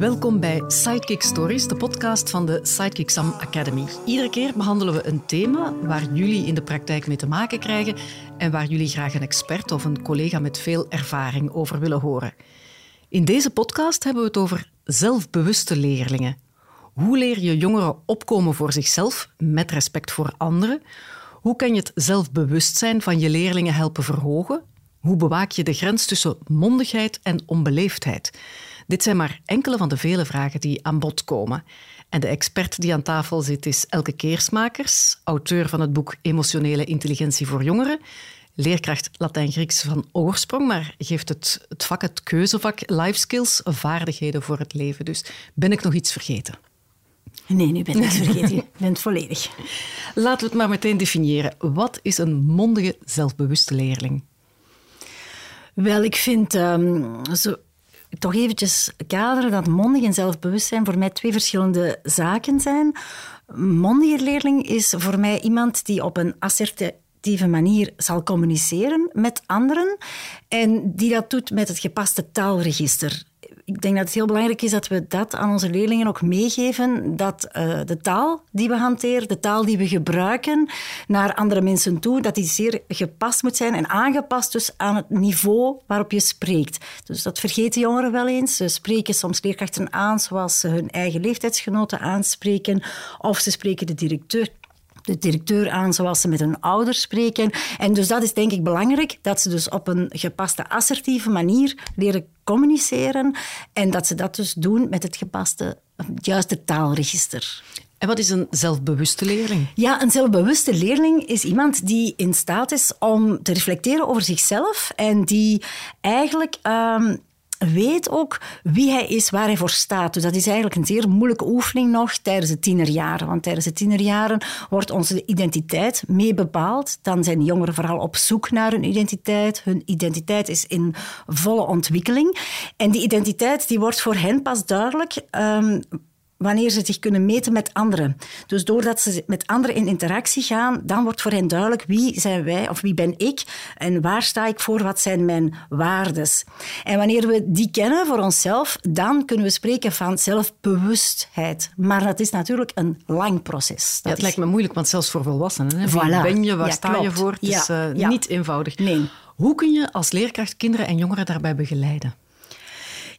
Welkom bij Sidekick Stories, de podcast van de Sidekick Sam Academy. Iedere keer behandelen we een thema waar jullie in de praktijk mee te maken krijgen en waar jullie graag een expert of een collega met veel ervaring over willen horen. In deze podcast hebben we het over zelfbewuste leerlingen. Hoe leer je jongeren opkomen voor zichzelf met respect voor anderen? Hoe kan je het zelfbewustzijn van je leerlingen helpen verhogen? Hoe bewaak je de grens tussen mondigheid en onbeleefdheid? Dit zijn maar enkele van de vele vragen die aan bod komen. En de expert die aan tafel zit is Elke Keersmakers, auteur van het boek Emotionele Intelligentie voor Jongeren, leerkracht Latijn-Grieks van oorsprong, maar geeft het, het vak, het keuzevak Life Skills, vaardigheden voor het leven. Dus ben ik nog iets vergeten? Nee, nu ben ik niets vergeten. Je bent volledig. Laten we het maar meteen definiëren. Wat is een mondige, zelfbewuste leerling? Wel, ik vind um, zo toch eventjes kaderen dat mondig en zelfbewustzijn voor mij twee verschillende zaken zijn. Mondige leerling is voor mij iemand die op een assertieve manier zal communiceren met anderen en die dat doet met het gepaste taalregister ik denk dat het heel belangrijk is dat we dat aan onze leerlingen ook meegeven. Dat uh, de taal die we hanteren, de taal die we gebruiken naar andere mensen toe, dat die zeer gepast moet zijn en aangepast dus aan het niveau waarop je spreekt. Dus dat vergeten jongeren wel eens. Ze spreken soms leerkrachten aan zoals ze hun eigen leeftijdsgenoten aanspreken. Of ze spreken de directeur de directeur aan zoals ze met hun ouders spreken. En dus dat is denk ik belangrijk, dat ze dus op een gepaste, assertieve manier leren communiceren en dat ze dat dus doen met het gepaste, het juiste taalregister. En wat is een zelfbewuste leerling? Ja, een zelfbewuste leerling is iemand die in staat is om te reflecteren over zichzelf en die eigenlijk um, weet ook wie hij is, waar hij voor staat. Dus dat is eigenlijk een zeer moeilijke oefening nog tijdens de tienerjaren. Want tijdens de tienerjaren wordt onze identiteit mee bepaald. Dan zijn jongeren vooral op zoek naar hun identiteit. Hun identiteit is in volle ontwikkeling. En die identiteit die wordt voor hen pas duidelijk um, wanneer ze zich kunnen meten met anderen. Dus doordat ze met anderen in interactie gaan, dan wordt voor hen duidelijk wie zijn wij of wie ben ik en waar sta ik voor, wat zijn mijn waardes. En wanneer we die kennen voor onszelf, dan kunnen we spreken van zelfbewustheid. Maar dat is natuurlijk een lang proces. Dat het lijkt me moeilijk, want zelfs voor volwassenen. Hè? Wie ben je, waar sta je voor? Het is uh, niet eenvoudig. Nee. Hoe kun je als leerkracht kinderen en jongeren daarbij begeleiden?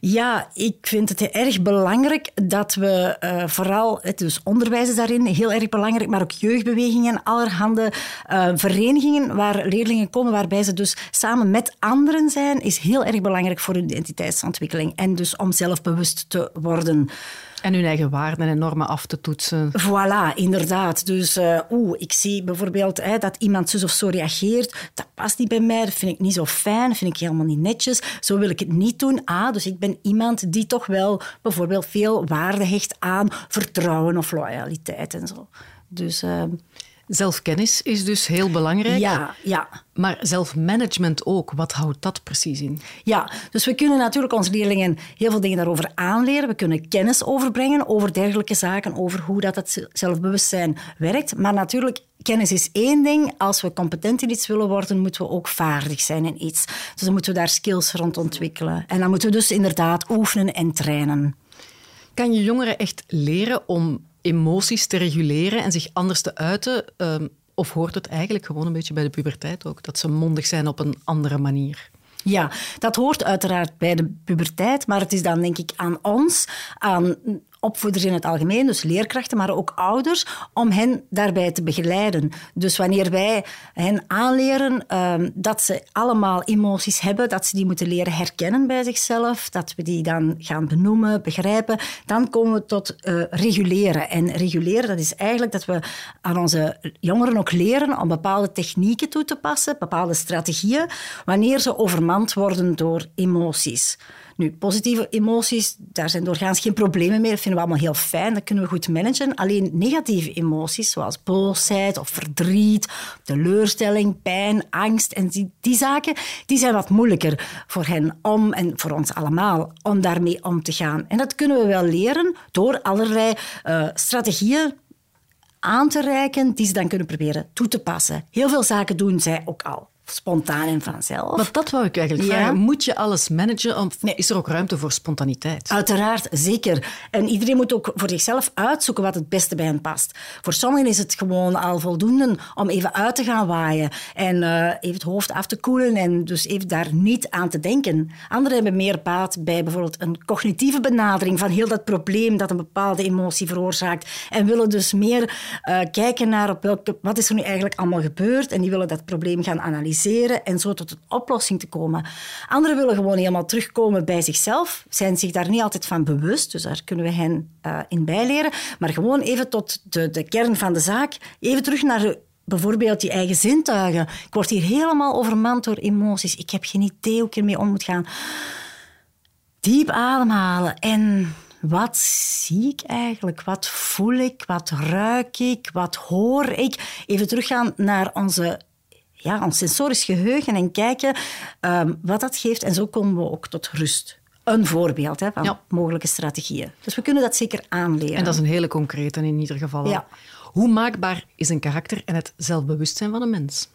Ja, ik vind het erg belangrijk dat we uh, vooral, het dus onderwijs is daarin heel erg belangrijk, maar ook jeugdbewegingen, allerhande uh, verenigingen waar leerlingen komen, waarbij ze dus samen met anderen zijn, is heel erg belangrijk voor hun identiteitsontwikkeling en dus om zelfbewust te worden. En hun eigen waarden en normen af te toetsen. Voilà, inderdaad. Dus uh, oeh, ik zie bijvoorbeeld hè, dat iemand zus of zo reageert. Dat past niet bij mij, dat vind ik niet zo fijn, dat vind ik helemaal niet netjes. Zo wil ik het niet doen. Ah, dus ik ben iemand die toch wel bijvoorbeeld veel waarde hecht aan vertrouwen of loyaliteit en zo. Dus... Uh, Zelfkennis is dus heel belangrijk. Ja, ja. Maar zelfmanagement ook, wat houdt dat precies in? Ja, dus we kunnen natuurlijk onze leerlingen heel veel dingen daarover aanleren. We kunnen kennis overbrengen over dergelijke zaken, over hoe dat het zelfbewustzijn werkt. Maar natuurlijk, kennis is één ding. Als we competent in iets willen worden, moeten we ook vaardig zijn in iets. Dus dan moeten we daar skills rond ontwikkelen. En dan moeten we dus inderdaad oefenen en trainen. Kan je jongeren echt leren om emoties te reguleren en zich anders te uiten? Ehm, of hoort het eigenlijk gewoon een beetje bij de puberteit ook, dat ze mondig zijn op een andere manier? Ja, dat hoort uiteraard bij de puberteit, maar het is dan denk ik aan ons, aan opvoeders in het algemeen, dus leerkrachten, maar ook ouders, om hen daarbij te begeleiden. Dus wanneer wij hen aanleren uh, dat ze allemaal emoties hebben, dat ze die moeten leren herkennen bij zichzelf, dat we die dan gaan benoemen, begrijpen, dan komen we tot uh, reguleren. En reguleren, dat is eigenlijk dat we aan onze jongeren ook leren om bepaalde technieken toe te passen, bepaalde strategieën, wanneer ze overmand worden door emoties. Nu, positieve emoties, daar zijn doorgaans geen problemen mee. Dat vinden we allemaal heel fijn, dat kunnen we goed managen. Alleen negatieve emoties, zoals boosheid of verdriet, teleurstelling, pijn, angst en die, die zaken, die zijn wat moeilijker voor hen om, en voor ons allemaal, om daarmee om te gaan. En dat kunnen we wel leren door allerlei uh, strategieën aan te reiken die ze dan kunnen proberen toe te passen. Heel veel zaken doen zij ook al. Spontaan en vanzelf. Maar dat wou ik eigenlijk Ja. vragen. Moet je alles managen? Of Nee. is er ook ruimte voor spontaniteit? Uiteraard, zeker. En iedereen moet ook voor zichzelf uitzoeken wat het beste bij hen past. Voor sommigen is het gewoon al voldoende om even uit te gaan waaien en eh, even het hoofd af te koelen en dus even daar niet aan te denken. Anderen hebben meer baat bij bijvoorbeeld een cognitieve benadering van heel dat probleem dat een bepaalde emotie veroorzaakt en willen dus meer eh, kijken naar op welke, wat is er nu eigenlijk allemaal gebeurd en die willen dat probleem gaan analyseren en zo tot een oplossing te komen. Anderen willen gewoon helemaal terugkomen bij zichzelf, zijn zich daar niet altijd van bewust, dus daar kunnen we hen eh, in bijleren, maar gewoon even tot de, de kern van de zaak, even terug naar bijvoorbeeld die eigen zintuigen. Ik word hier helemaal overmand door emoties. Ik heb geen idee hoe ik ermee om moet gaan. Diep ademhalen en wat zie ik eigenlijk? Wat voel ik? Wat ruik ik? Wat hoor ik? Even teruggaan naar onze, ja, ons sensorisch geheugen en kijken ehm, wat dat geeft. En zo komen we ook tot rust. Een voorbeeld hè, van Ja. mogelijke strategieën. Dus we kunnen dat zeker aanleren. En dat is een hele concrete in ieder geval. Ja. Hoe maakbaar is een karakter en het zelfbewustzijn van een mens?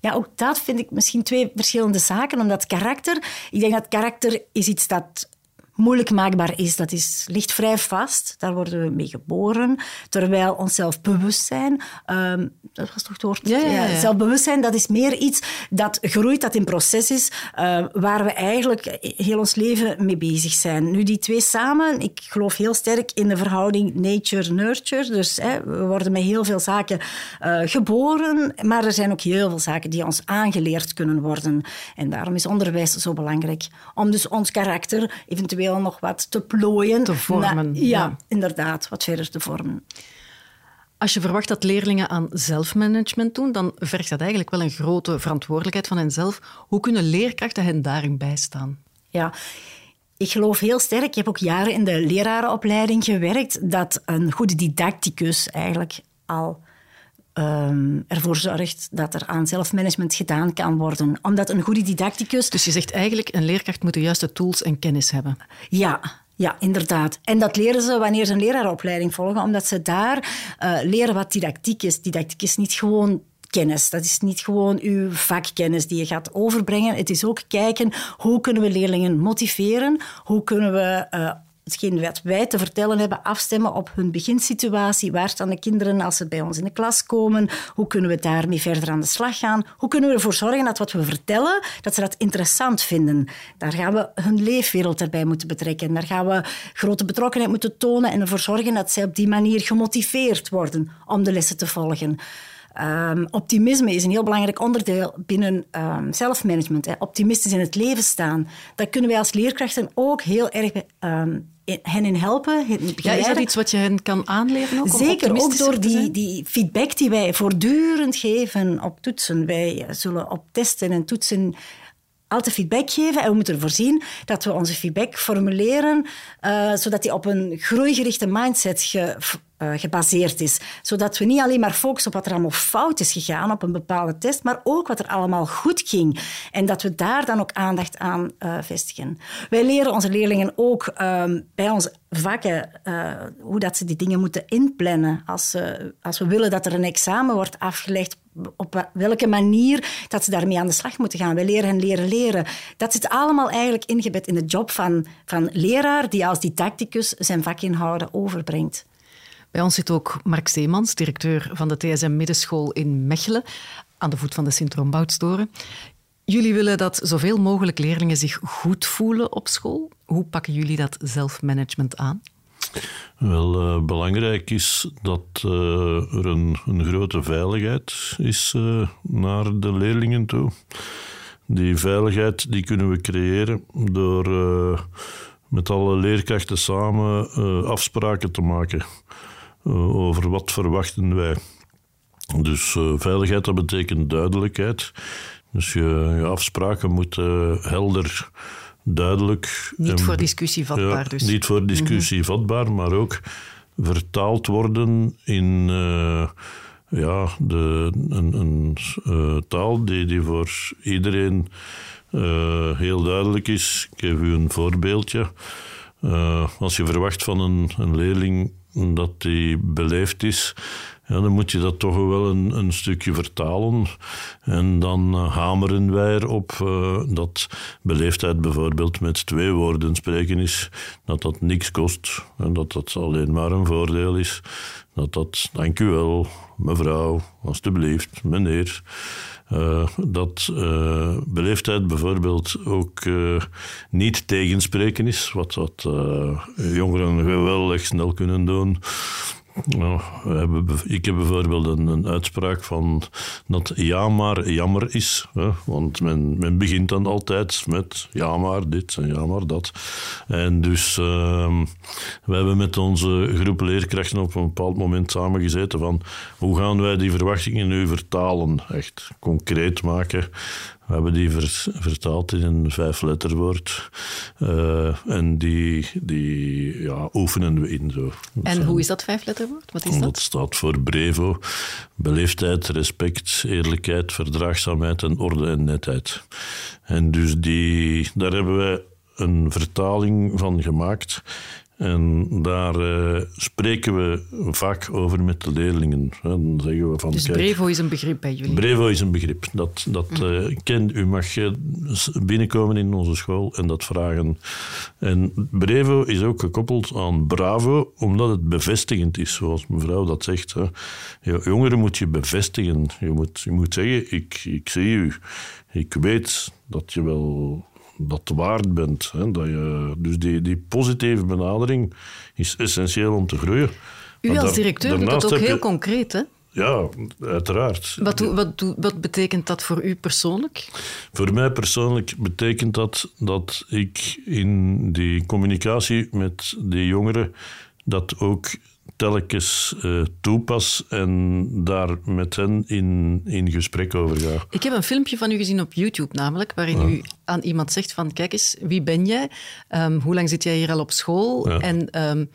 Ja, ook dat vind ik misschien twee verschillende zaken. Omdat karakter, ik denk dat karakter is iets dat moeilijk maakbaar is. Dat is, ligt vrij vast. Daar worden we mee geboren. Terwijl ons zelfbewustzijn, ehm, dat was toch het woord? Ja, ja, ja, ja. zelfbewustzijn, dat is meer iets dat groeit, dat in proces is, eh, waar we eigenlijk heel ons leven mee bezig zijn. Nu, die twee samen, ik geloof heel sterk in de verhouding nature-nurture. Dus hè, we worden met heel veel zaken eh, geboren, maar er zijn ook heel veel zaken die ons aangeleerd kunnen worden. En daarom is onderwijs zo belangrijk. Om dus ons karakter eventueel nog wat te plooien. Te vormen, Na- ja. ja, inderdaad, wat verder te vormen. Als je verwacht dat leerlingen aan zelfmanagement doen, dan vergt dat eigenlijk wel een grote verantwoordelijkheid van henzelf. Hoe kunnen leerkrachten hen daarin bijstaan? Ja, ik geloof heel sterk, ik heb ook jaren in de lerarenopleiding gewerkt, dat een goede didacticus eigenlijk al ehm, ervoor zorgt dat er aan zelfmanagement gedaan kan worden. Omdat een goede didacticus... Dus je zegt eigenlijk, een leerkracht moet de juiste tools en kennis hebben. Ja, ja, inderdaad. En dat leren ze wanneer ze een lerarenopleiding volgen, omdat ze daar eh, leren wat didactiek is. Didactiek is niet gewoon kennis. Dat is niet gewoon uw vakkennis die je gaat overbrengen. Het is ook kijken hoe kunnen we leerlingen motiveren, hoe kunnen we eh, hetgeen wat wij te vertellen hebben afstemmen op hun beginsituatie. Waar staan de kinderen als ze bij ons in de klas komen? Hoe kunnen we daarmee verder aan de slag gaan? Hoe kunnen we ervoor zorgen dat wat we vertellen, dat ze dat interessant vinden? Daar gaan we hun leefwereld erbij moeten betrekken. Daar gaan we grote betrokkenheid moeten tonen en ervoor zorgen dat zij op die manier gemotiveerd worden om de lessen te volgen. Ehm, optimisme is een heel belangrijk onderdeel binnen ehm, zelfmanagement. Hè. Optimistisch in het leven staan. Daar kunnen wij als leerkrachten ook heel erg ehm, in- hen in helpen. hen Ja, is dat iets wat je hen kan aanleren? Ook, Zeker, ook door die, die feedback die wij voortdurend geven op toetsen. Wij zullen op testen en toetsen altijd feedback geven en we moeten ervoor zien dat we onze feedback formuleren eh, zodat die op een groeigerichte mindset ge- eh, gebaseerd is. Zodat we niet alleen maar focussen op wat er allemaal fout is gegaan op een bepaalde test, maar ook wat er allemaal goed ging. En dat we daar dan ook aandacht aan eh, vestigen. Wij leren onze leerlingen ook ehm, bij onze vakken eh, hoe dat ze die dingen moeten inplannen. Als, als we willen dat er een examen wordt afgelegd, op welke manier dat ze daarmee aan de slag moeten gaan. Wij leren hen leren leren. Dat zit allemaal eigenlijk ingebed in de job van, van leraar die als didacticus zijn vakinhouden overbrengt. Bij ons zit ook Mark Steemans, directeur van de TSM Middenschool in Mechelen, aan de voet van de Sint-Romboudstoren. Jullie willen dat zoveel mogelijk leerlingen zich goed voelen op school. Hoe pakken jullie dat zelfmanagement aan? Wel, eh, belangrijk is dat eh, er een, een grote veiligheid is eh, naar de leerlingen toe. Die veiligheid die kunnen we creëren door met alle leerkrachten samen afspraken te maken over wat verwachten wij. Dus eh, veiligheid, dat betekent duidelijkheid. Dus je, je afspraken moeten helder, duidelijk... Niet voor discussie vatbaar ja, dus. Niet voor discussie vatbaar, maar ook vertaald worden in eh, ja, de, een, een eh, taal die, die voor iedereen eh, heel duidelijk is. Ik geef u een voorbeeldje. Eh, als je verwacht van een, een leerling dat die beleefd is ja, dan moet je dat toch wel een, een stukje vertalen. En dan uh, hameren wij erop uh, dat beleefdheid bijvoorbeeld met twee woorden spreken is, dat dat niks kost en dat dat alleen maar een voordeel is. Dat dat, dank u wel, mevrouw, alstublieft, meneer. Uh, dat uh, beleefdheid bijvoorbeeld ook uh, niet tegenspreken is, wat, wat jongeren geweldig snel kunnen doen. Nou, ik heb bijvoorbeeld een, een, uitspraak van dat ja maar jammer is. Hè? Want men, men begint dan altijd met ja maar dit en ja maar dat. En dus uh, we hebben met onze groep leerkrachten op een bepaald moment samengezeten van hoe gaan wij die verwachtingen nu vertalen, echt concreet maken. We hebben die vertaald in een vijfletterwoord. Uh, en die, die ja, oefenen we in. Zo. En hoe is dat vijfletterwoord? Wat is dat? Dat staat voor Brevo. Beleefdheid, respect, eerlijkheid, verdraagzaamheid en orde en netheid. En dus die, daar hebben wij een vertaling van gemaakt. En daar uh, spreken we vaak over met de leerlingen. Dan zeggen we van, dus kijk, Brevo is een begrip bij jullie? Brevo is een begrip. Dat, dat uh, ken, u mag binnenkomen in onze school en dat vragen. En Brevo is ook gekoppeld aan Bravo, omdat het bevestigend is, zoals mevrouw dat zegt. Hè. Jongeren moet je bevestigen. Je moet, je moet zeggen, ik, ik zie u. Ik weet dat je wel dat waard bent. Hè, dat je, dus die, die positieve benadering is essentieel om te groeien. U als directeur doet dat ook heel je, concreet, hè? Ja, uiteraard. Wat, wat, wat betekent dat voor u persoonlijk? Voor mij persoonlijk betekent dat dat ik in die communicatie met die jongeren dat ook telkens uh, toepas en daar met hen in, in gesprek over ga. Ik heb een filmpje van u gezien op YouTube namelijk, waarin ja. u aan iemand zegt van kijk eens, wie ben jij? Um, hoe lang zit jij hier al op school? Ja. En um,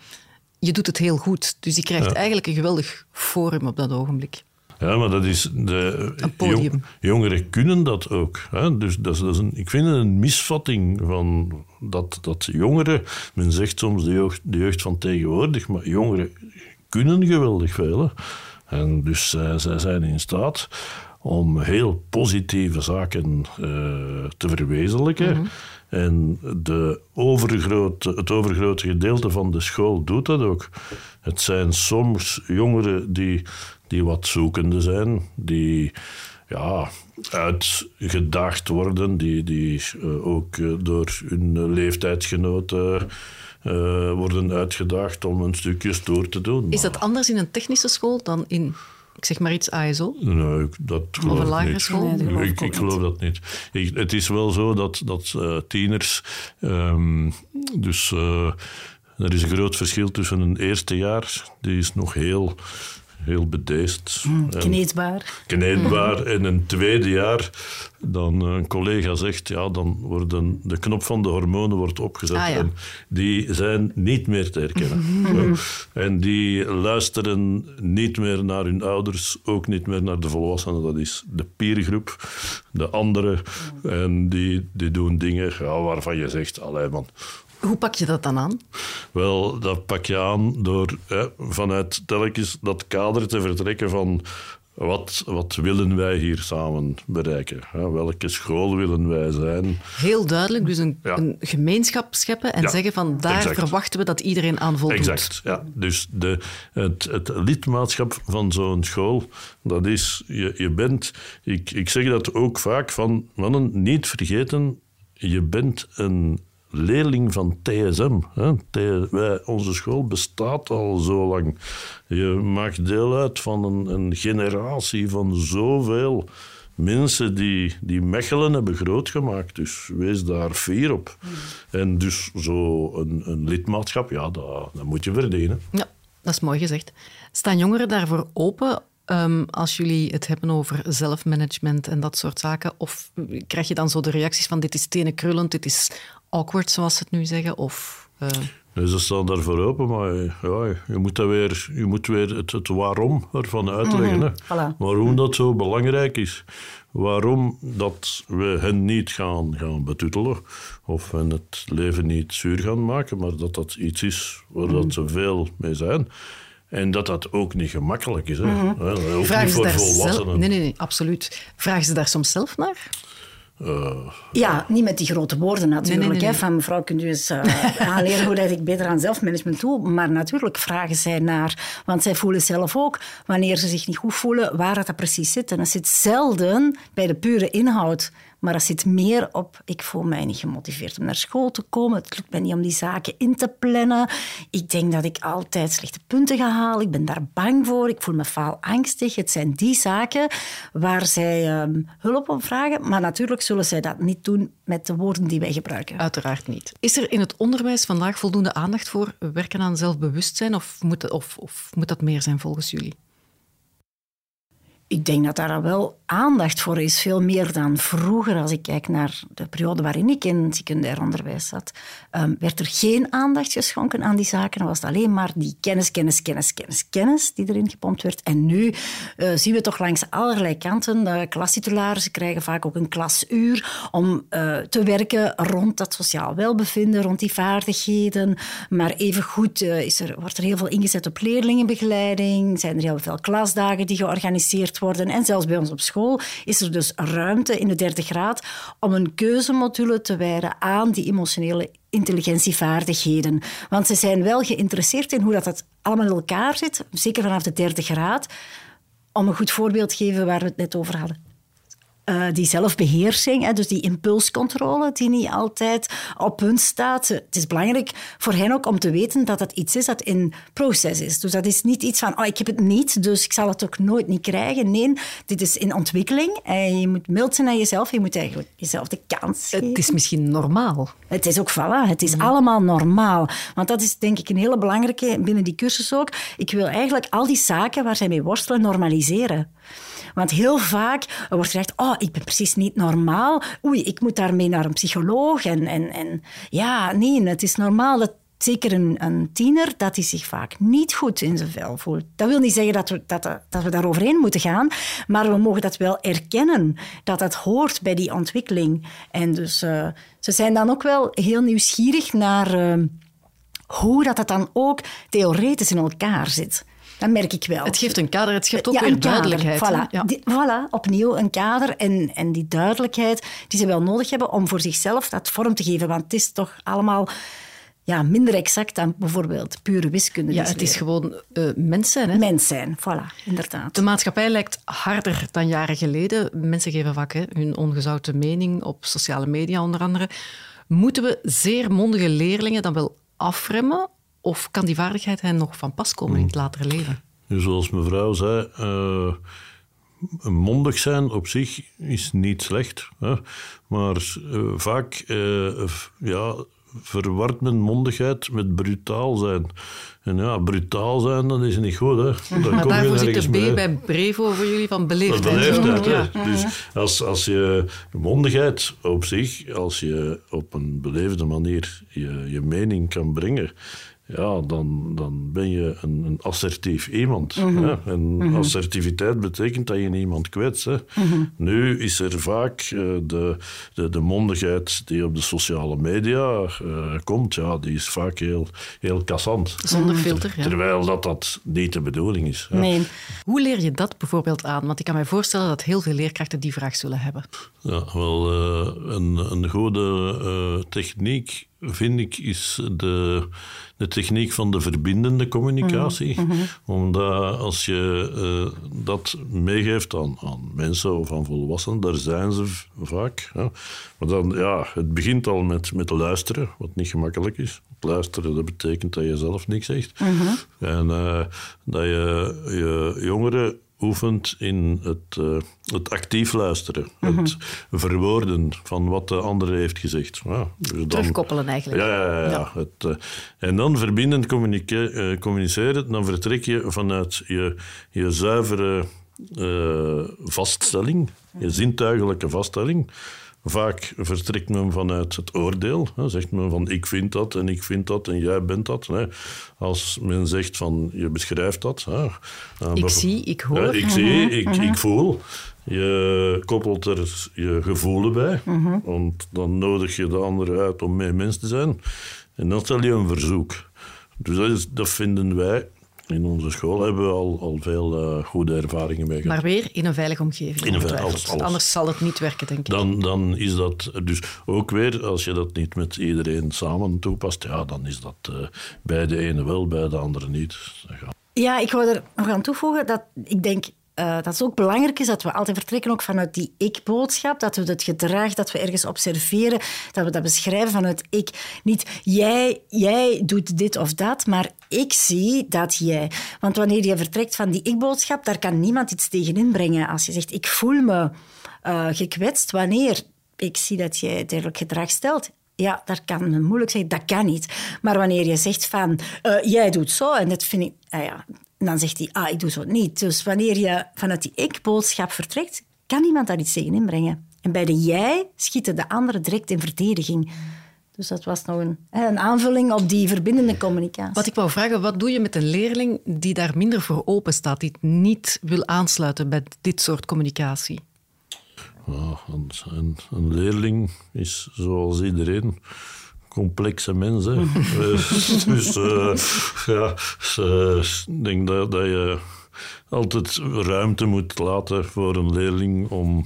je doet het heel goed. Dus je krijgt ja. eigenlijk een geweldig forum op dat ogenblik. Ja, maar dat is de, podium. jongeren kunnen dat ook. Hè? Dus dat is, dat is een, ik vind het een misvatting van dat, dat jongeren, men zegt soms de jeugd, de jeugd van tegenwoordig, maar jongeren kunnen geweldig veel. Hè? En dus zij, zij zijn in staat om heel positieve zaken uh, te verwezenlijken. Mm -hmm. En de overgrote, het overgrote gedeelte van de school doet dat ook. Het zijn soms jongeren die, die wat zoekende zijn, die ja, uitgedaagd worden, die, die uh, ook uh, door hun leeftijdsgenoten uh, worden uitgedaagd om een stukje stoer te doen. Is dat anders in een technische school dan in ik zeg maar iets ASO? Nee, dat geloof of een lagere niet. school? Nee, ik, ik, geloof dat niet. Ik, het is wel zo dat, dat uh, tieners... Um, dus uh, er is een groot verschil tussen een eerste jaar, die is nog heel heel bedeesd. Mm, kneedbaar. Kneedbaar. Mm. En een tweede jaar, dan een collega zegt, ja, dan worden de knop van de hormonen wordt opgezet. Ah, ja. En die zijn niet meer te herkennen. Mm. En die luisteren niet meer naar hun ouders, ook niet meer naar de volwassenen. Dat is de peergroep, de anderen. En die, die doen dingen ja, waarvan je zegt, allee man, hoe pak je dat dan aan? Wel, dat pak je aan door hè, vanuit telkens dat kader te vertrekken van wat, wat willen wij hier samen bereiken? Hè? Welke school willen wij zijn? Heel duidelijk, dus een, ja. een gemeenschap scheppen en ja, zeggen van daar exact. verwachten we dat iedereen aan voldoet. Exact, ja. Dus de, het, het lidmaatschap van zo'n school, dat is, je, je bent, ik, ik zeg dat ook vaak van, mannen, niet vergeten, je bent een leerling van TSM. Hè. Wij, onze school bestaat al zo lang. Je maakt deel uit van een, een generatie van zoveel mensen die, die Mechelen hebben grootgemaakt. Dus wees daar fier op. En dus zo een, een lidmaatschap, ja, dat, dat moet je verdienen. Ja, dat is mooi gezegd. Staan jongeren daarvoor open Um, als jullie het hebben over zelfmanagement en dat soort zaken? Of krijg je dan zo de reacties van dit is tenenkrullend, dit is awkward, zoals ze het nu zeggen? Of, uh... nee, ze staan daarvoor open, maar ja, je moet, dat weer, je moet weer het, het waarom ervan uitleggen. Mm -hmm. voilà. Waarom dat zo belangrijk is. Waarom dat we hen niet gaan, gaan betuttelen of hen het leven niet zuur gaan maken, maar dat dat iets is waar dat ze veel mee zijn. En dat dat ook niet gemakkelijk is. Hè? Mm Ook Vragen niet voor volwassenen. Nee, nee, nee, absoluut. Vragen ze daar soms zelf naar? Ja, niet met die grote woorden natuurlijk. Nee, nee, nee, Hè, van mevrouw, kunt u eens uh, aanleren hoe dat ik beter aan zelfmanagement doe? Maar natuurlijk vragen zij naar. Want zij voelen zelf ook, wanneer ze zich niet goed voelen, waar dat, dat precies zit. En dat zit zelden bij de pure inhoud. Maar dat zit meer op, ik voel mij niet gemotiveerd om naar school te komen. Het lukt mij niet om die zaken in te plannen. Ik denk dat ik altijd slechte punten ga halen. Ik ben daar bang voor. Ik voel me faalangstig. Het zijn die zaken waar zij um, hulp om vragen. Maar natuurlijk zullen zij dat niet doen met de woorden die wij gebruiken. Uiteraard niet. Is er in het onderwijs vandaag voldoende aandacht voor werken aan zelfbewustzijn? Of moet, of, of moet dat meer zijn volgens jullie? Ik denk dat daar wel aandacht voor is, veel meer dan vroeger. Als ik kijk naar de periode waarin ik in secundair onderwijs zat, um, werd er geen aandacht geschonken aan die zaken. Dan was het alleen maar die kennis, kennis, kennis, kennis, kennis die erin gepompt werd. En nu uh, zien we toch langs allerlei kanten. De klastitularen krijgen vaak ook een klasuur om uh, te werken rond dat sociaal welbevinden, rond die vaardigheden. Maar evengoed uh, is er, wordt er heel veel ingezet op leerlingenbegeleiding. Zijn er heel veel klasdagen die georganiseerd worden. En zelfs bij ons op school is er dus ruimte in de derde graad om een keuzemodule te wijden aan die emotionele intelligentievaardigheden. Want ze zijn wel geïnteresseerd in hoe dat, dat allemaal in elkaar zit, zeker vanaf de derde graad. Om een goed voorbeeld te geven waar we het net over hadden. Uh, die zelfbeheersing, hè, dus die impulscontrole, die niet altijd op punt staat. Het is belangrijk voor hen ook om te weten dat dat iets is dat in proces is. Dus dat is niet iets van, oh, ik heb het niet, dus ik zal het ook nooit niet krijgen. Nee, dit is in ontwikkeling en je moet mild zijn aan jezelf. Je moet eigenlijk jezelf de kans geven. Het is misschien normaal. Het is ook, voilà, het is mm. allemaal normaal. Want dat is denk ik een hele belangrijke binnen die cursus ook. Ik wil eigenlijk al die zaken waar zij mee worstelen normaliseren. Want heel vaak wordt gezegd, oh, ik ben precies niet normaal. Oei, ik moet daarmee naar een psycholoog. En, en, en ja, nee, het is normaal dat zeker een, tiener, dat hij zich vaak niet goed in zijn vel voelt. Dat wil niet zeggen dat we, dat, dat we daar overheen moeten gaan, maar we mogen dat wel erkennen, dat dat hoort bij die ontwikkeling. En dus uh, ze zijn dan ook wel heel nieuwsgierig naar uh, hoe dat, dat dan ook theoretisch in elkaar zit. Dat merk ik wel. Het geeft een kader, het geeft ook ja, weer duidelijkheid. Voilà. Ja. Die, voilà, opnieuw een kader en, en die duidelijkheid die ze wel nodig hebben om voor zichzelf dat vorm te geven. Want het is toch allemaal ja, minder exact dan bijvoorbeeld pure wiskunde. Ja, het is gewoon uh, mens zijn. Hè? Mens zijn, voilà, inderdaad. De maatschappij lijkt harder dan jaren geleden. Mensen geven vaak hè, hun ongezouten mening op sociale media onder andere. Moeten we zeer mondige leerlingen dan wel afremmen of kan die vaardigheid hen nog van pas komen in het latere leven? Zoals mevrouw zei, uh, mondig zijn op zich is niet slecht. Hè? Maar uh, vaak uh, ja, verwart men mondigheid met brutaal zijn. En ja, brutaal zijn, dat is niet goed. Hè. Daar maar kom daarvoor zit de B mee. bij Brevo voor jullie van beleefdheid. Beleefdheid, ja. Dus als, als je mondigheid op zich, als je op een beleefde manier je, je mening kan brengen, ja, dan, dan ben je een, een assertief iemand. Mm -hmm. hè? En mm -hmm. assertiviteit betekent dat je niemand kwetst. Hè? Mm -hmm. Nu is er vaak uh, de, de, de mondigheid die op de sociale media uh, komt, ja, die is vaak heel, heel kassant. Zonder filter, ja. Terwijl dat, dat niet de bedoeling is. Hè? Nee. Hoe leer je dat bijvoorbeeld aan? Want ik kan mij voorstellen dat heel veel leerkrachten die vraag zullen hebben. Ja, wel, uh, een, een goede techniek vind ik, is de, de techniek van de verbindende communicatie. Mm -hmm. Omdat als je uh, dat meegeeft aan, aan mensen of aan volwassenen, daar zijn ze vaak. Ja. Maar dan, ja, het begint al met, met luisteren, wat niet gemakkelijk is. Luisteren, dat betekent dat je zelf niks zegt. Mm -hmm. En uh, dat je je jongeren oefent in het, uh, het actief luisteren. Mm -hmm. Het verwoorden van wat de andere heeft gezegd. Ja, dus dan, Terugkoppelen eigenlijk. Ja, ja, ja. ja. Het, uh, en dan verbindend uh, communiceren, dan vertrek je vanuit je, je zuivere vaststelling, je zintuigelijke vaststelling. Vaak vertrekt men vanuit het oordeel. Hè. Zegt men van ik vind dat en ik vind dat en jij bent dat. Hè. Als men zegt van je beschrijft dat. Hè. Ik zie, ik hoor. Ja, ik zie, ik, ik voel. Je koppelt er je gevoelen bij. Want dan nodig je de andere uit om mee mens te zijn. En dan stel je een verzoek. Dus dat, is, dat vinden wij in onze school hebben we al, al veel uh, goede ervaringen mee gehad. Maar weer in een veilige omgeving. In een veilige, alles, alles. Anders zal het niet werken, denk ik. Dan, dan is dat dus ook weer, als je dat niet met iedereen samen toepast, ja, dan is dat uh, bij de ene wel, bij de andere niet. Ja, ik wou er nog aan toevoegen dat ik denk uh, dat het ook belangrijk is dat we altijd vertrekken ook vanuit die ik-boodschap. Dat we het gedrag dat we ergens observeren, dat we dat beschrijven vanuit ik. Niet jij, jij doet dit of dat, maar ik zie dat jij. Want wanneer je vertrekt van die ik-boodschap, daar kan niemand iets tegen inbrengen. Als je zegt, ik voel me uh, gekwetst wanneer ik zie dat jij dergelijk gedrag stelt. Ja, daar kan men moeilijk zeggen, dat kan niet. Maar wanneer je zegt van, uh, jij doet zo, en dat vind ik... Uh, ja, dan zegt hij, ah, ik doe zo niet. Dus wanneer je vanuit die ik-boodschap vertrekt, kan iemand daar iets tegen inbrengen. En bij de jij schieten de anderen direct in verdediging. Dus dat was nog een, een, aanvulling op die verbindende communicatie. Wat ik wou vragen, wat doe je met een leerling die daar minder voor open staat, die niet wil aansluiten bij dit soort communicatie? een, een, leerling is zoals iedereen complexe mens. Hè. dus, uh, ja, ik denk dat, dat je altijd ruimte moet laten voor een leerling om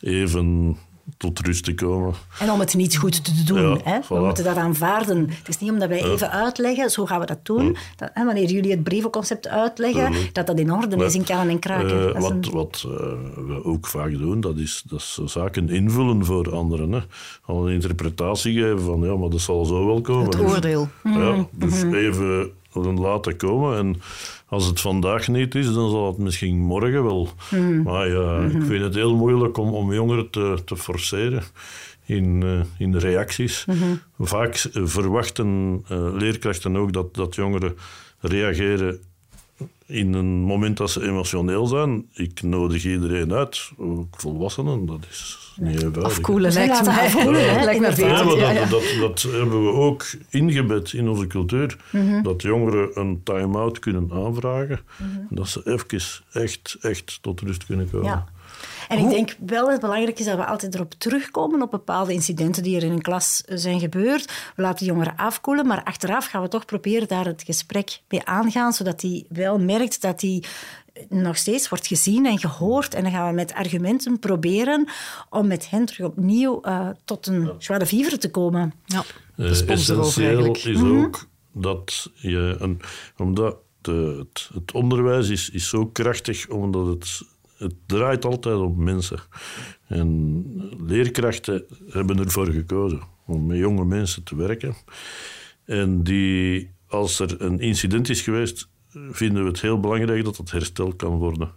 even tot rust te komen. En om het niet goed te doen. hè? We moeten dat aanvaarden. Het is niet omdat wij even uitleggen, zo gaan we dat doen. Dat, hè, wanneer jullie het brevenconcept uitleggen, dat dat in orde is in kannen en kraken. Uh, wat, een... wat uh, we ook vaak doen, dat is, dat is zaken invullen voor anderen. Hè. Al een interpretatie geven van, ja, maar dat zal zo wel komen. Het oordeel. Ja, mhm. dus mm -hmm. even laten komen en als het vandaag niet is, dan zal het misschien morgen wel. Mm. Maar ja, ik mhm. vind het heel moeilijk om, om jongeren te, te forceren in, uh, in reacties. Mm -hmm. Vaak verwachten uh, leerkrachten ook dat, dat jongeren reageren in een moment dat ze emotioneel zijn. Ik nodig iedereen uit, ook volwassenen, dat is eenvoudig. Afkoelen lijkt mij. Afkoelen, lijkt me ja, dat, dat, dat, hebben we ook ingebed in onze cultuur. Mm Dat jongeren een time-out kunnen aanvragen. Mm -hmm. Dat ze even echt, echt tot rust kunnen komen. Ja. En ik denk wel dat het belangrijk is dat we altijd erop terugkomen op bepaalde incidenten die er in een klas zijn gebeurd. We laten jongeren afkoelen, maar achteraf gaan we toch proberen daar het gesprek mee aangaan, zodat hij wel merkt dat hij nog steeds wordt gezien en gehoord. En dan gaan we met argumenten proberen om met hen terug opnieuw uh, tot een joie de vivre te komen. Ja, uh, essentieel is mhm. ook dat je... Een, omdat de, het, het, onderwijs is, is zo krachtig, omdat het het draait altijd op mensen. En leerkrachten hebben ervoor gekozen om met jonge mensen te werken. En die, als er een incident is geweest, vinden we het heel belangrijk dat het hersteld kan worden.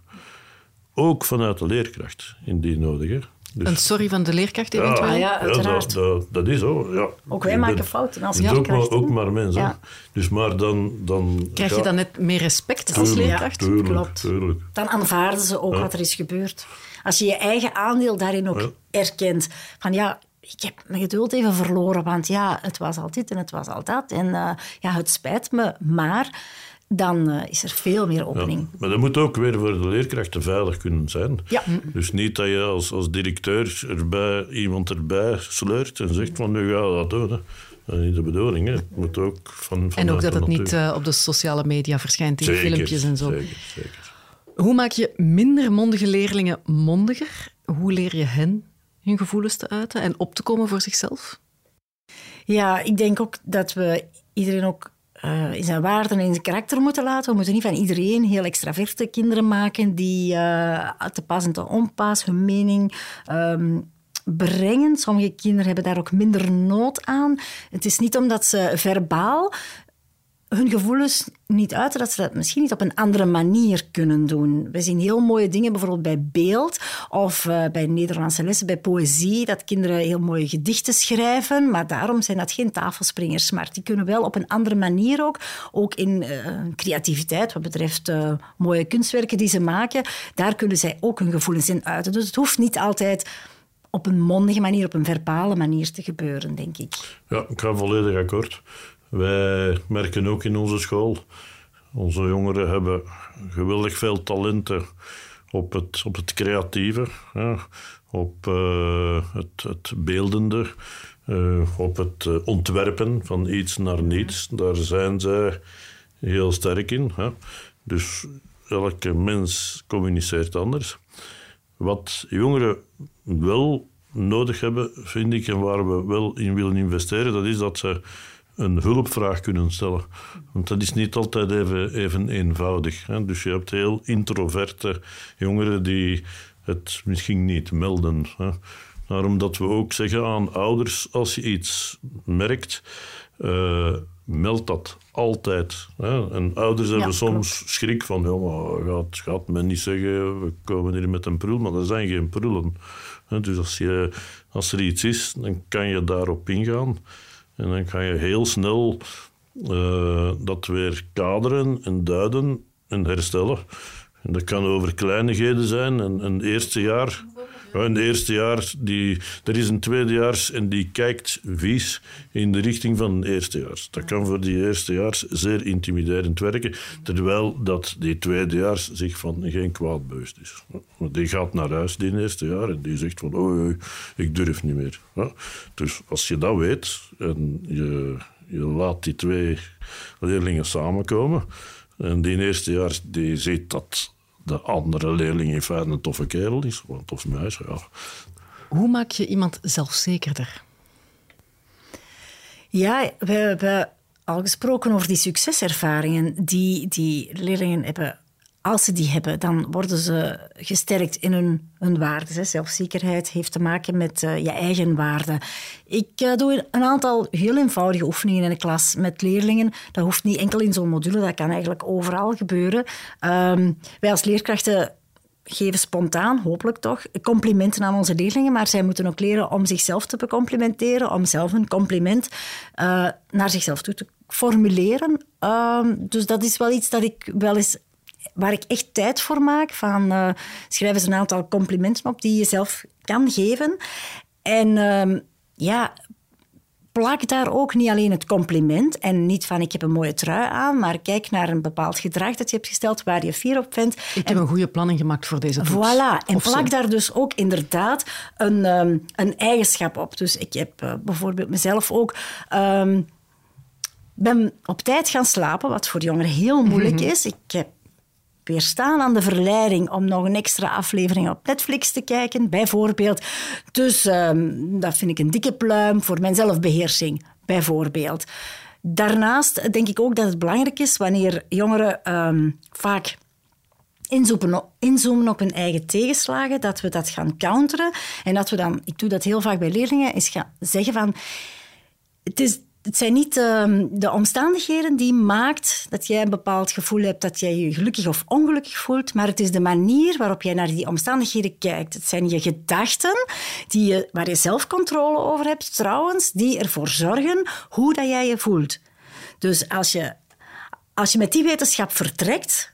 Ook vanuit de leerkracht, indien nodig. Dus, een sorry van de leerkracht eventueel? Ja, ja uiteraard. Ja, dat, dat, is zo, ja. Ook wij maken fouten als leerkracht. Ook, maar, ook maar mensen. Ja. Dus maar dan, dan... Krijg je dan net meer respect als leerkracht? Tuurlijk, Klopt. Tuurlijk. Dan aanvaarden ze ook wat er is gebeurd. Als je je eigen aandeel daarin ook erkent. Van ja, ik heb mijn geduld even verloren, want ja, het was al dit en het was al dat. En uh, ja, het spijt me, maar dan uh, is er veel meer opening. Ja, maar dat moet ook weer voor de leerkrachten veilig kunnen zijn. Ja. Dus niet dat je als, als directeur erbij, iemand erbij sleurt en zegt van nu ga dat doen. Hè. Dat is niet de bedoeling. Hè. Het moet ook van, en ook dat het niet uh, op de sociale media verschijnt in zeker, filmpjes en zo. Zeker, zeker. Hoe maak je minder mondige leerlingen mondiger? Hoe leer je hen hun gevoelens te uiten en op te komen voor zichzelf? Ja, ik denk ook dat we iedereen ook uh, in zijn waarden en in zijn karakter moeten laten. We moeten niet van iedereen heel extraverte kinderen maken die uh, te pas en te onpas hun mening um, brengen. Sommige kinderen hebben daar ook minder nood aan. Het is niet omdat ze verbaal hun gevoelens niet uiten, dat ze dat misschien niet op een andere manier kunnen doen. We zien heel mooie dingen, bijvoorbeeld bij beeld of uh, bij Nederlandse lessen, bij poëzie, dat kinderen heel mooie gedichten schrijven, maar daarom zijn dat geen tafelspringers. Maar die kunnen wel op een andere manier ook, ook in uh, creativiteit, wat betreft uh, mooie kunstwerken die ze maken, daar kunnen zij ook hun gevoelens in uiten. Dus het hoeft niet altijd op een mondige manier, op een verbale manier te gebeuren, denk ik. Ja, ik ga volledig akkoord. Wij merken ook in onze school, onze jongeren hebben geweldig veel talenten op het, op het creatieve, ja, op uh, het, het beeldende, uh, op het uh, ontwerpen van iets naar niets. Daar zijn zij heel sterk in. Hè. Dus elke mens communiceert anders. Wat jongeren wel nodig hebben, vind ik, en waar we wel in willen investeren, dat is dat ze een hulpvraag kunnen stellen. Want dat is niet altijd even, even eenvoudig. Hè. Dus je hebt heel introverte jongeren die het misschien niet melden. Hè. Daarom dat we ook zeggen aan ouders, als je iets merkt, uh, meld dat altijd. Hè. En ouders hebben soms schrik van, ja, maar gaat, gaat men niet zeggen, we komen hier met een prul, maar dat zijn geen prullen. Dus als, je, als er iets is, dan kan je daarop ingaan. En dan kan je heel snel uh, dat weer kaderen en duiden en herstellen. En dat kan over kleinigheden zijn. En een eerste jaar in het eerste jaar, die, er is een tweedejaars en die kijkt vies in de richting van een eerstejaars. Dat kan voor die eerstejaars zeer intimiderend werken, terwijl dat die tweedejaars zich van geen kwaad bewust is. Die gaat naar huis die eerste jaar en die zegt van, oh, ik durf niet meer. Dus als je dat weet en je, je laat die twee leerlingen samenkomen en die eerstejaars die ziet dat de andere leerling in feite een toffe kerel is, of een tof meisje. Ja. Hoe maak je iemand zelfzekerder? Ja, we hebben al gesproken over die succeservaringen die die leerlingen hebben als ze die hebben, dan worden ze gesterkt in hun, hun waarden. Zelfzekerheid heeft te maken met uh, je eigen waarden. Ik uh, doe een aantal heel eenvoudige oefeningen in de klas met leerlingen. Dat hoeft niet enkel in zo'n module, dat kan eigenlijk overal gebeuren. Um, wij als leerkrachten geven spontaan, hopelijk toch, complimenten aan onze leerlingen, maar zij moeten ook leren om zichzelf te becomplimenteren, om zelf een compliment uh, naar zichzelf toe te formuleren. Uh, dus dat is wel iets dat ik wel eens waar ik echt tijd voor maak. Van, uh, schrijf eens een aantal complimenten op die je zelf kan geven. En uh, ja, plak daar ook niet alleen het compliment en niet van ik heb een mooie trui aan, maar kijk naar een bepaald gedrag dat je hebt gesteld waar je fier op bent. Ik heb een goede planning gemaakt voor deze toets. Voilà. En plak daar dus ook inderdaad een, um, een eigenschap op. Dus ik heb uh, bijvoorbeeld mezelf ook... Um, ben op tijd gaan slapen, wat voor jongeren heel moeilijk is. Ik heb weerstaan aan de verleiding om nog een extra aflevering op Netflix te kijken, bijvoorbeeld. Dus um, dat vind ik een dikke pluim voor mijn zelfbeheersing, bijvoorbeeld. Daarnaast denk ik ook dat het belangrijk is wanneer jongeren um, vaak inzoomen, inzoomen op hun eigen tegenslagen, dat we dat gaan counteren. En dat we dan, ik doe dat heel vaak bij leerlingen, is gaan zeggen van... Het is het zijn niet ehm, de omstandigheden die maakt dat jij een bepaald gevoel hebt dat jij je gelukkig of ongelukkig voelt, maar het is de manier waarop jij naar die omstandigheden kijkt. Het zijn je gedachten die je, waar je zelf controle over hebt, trouwens, die ervoor zorgen hoe dat jij je voelt. Dus als je, als je met die wetenschap vertrekt,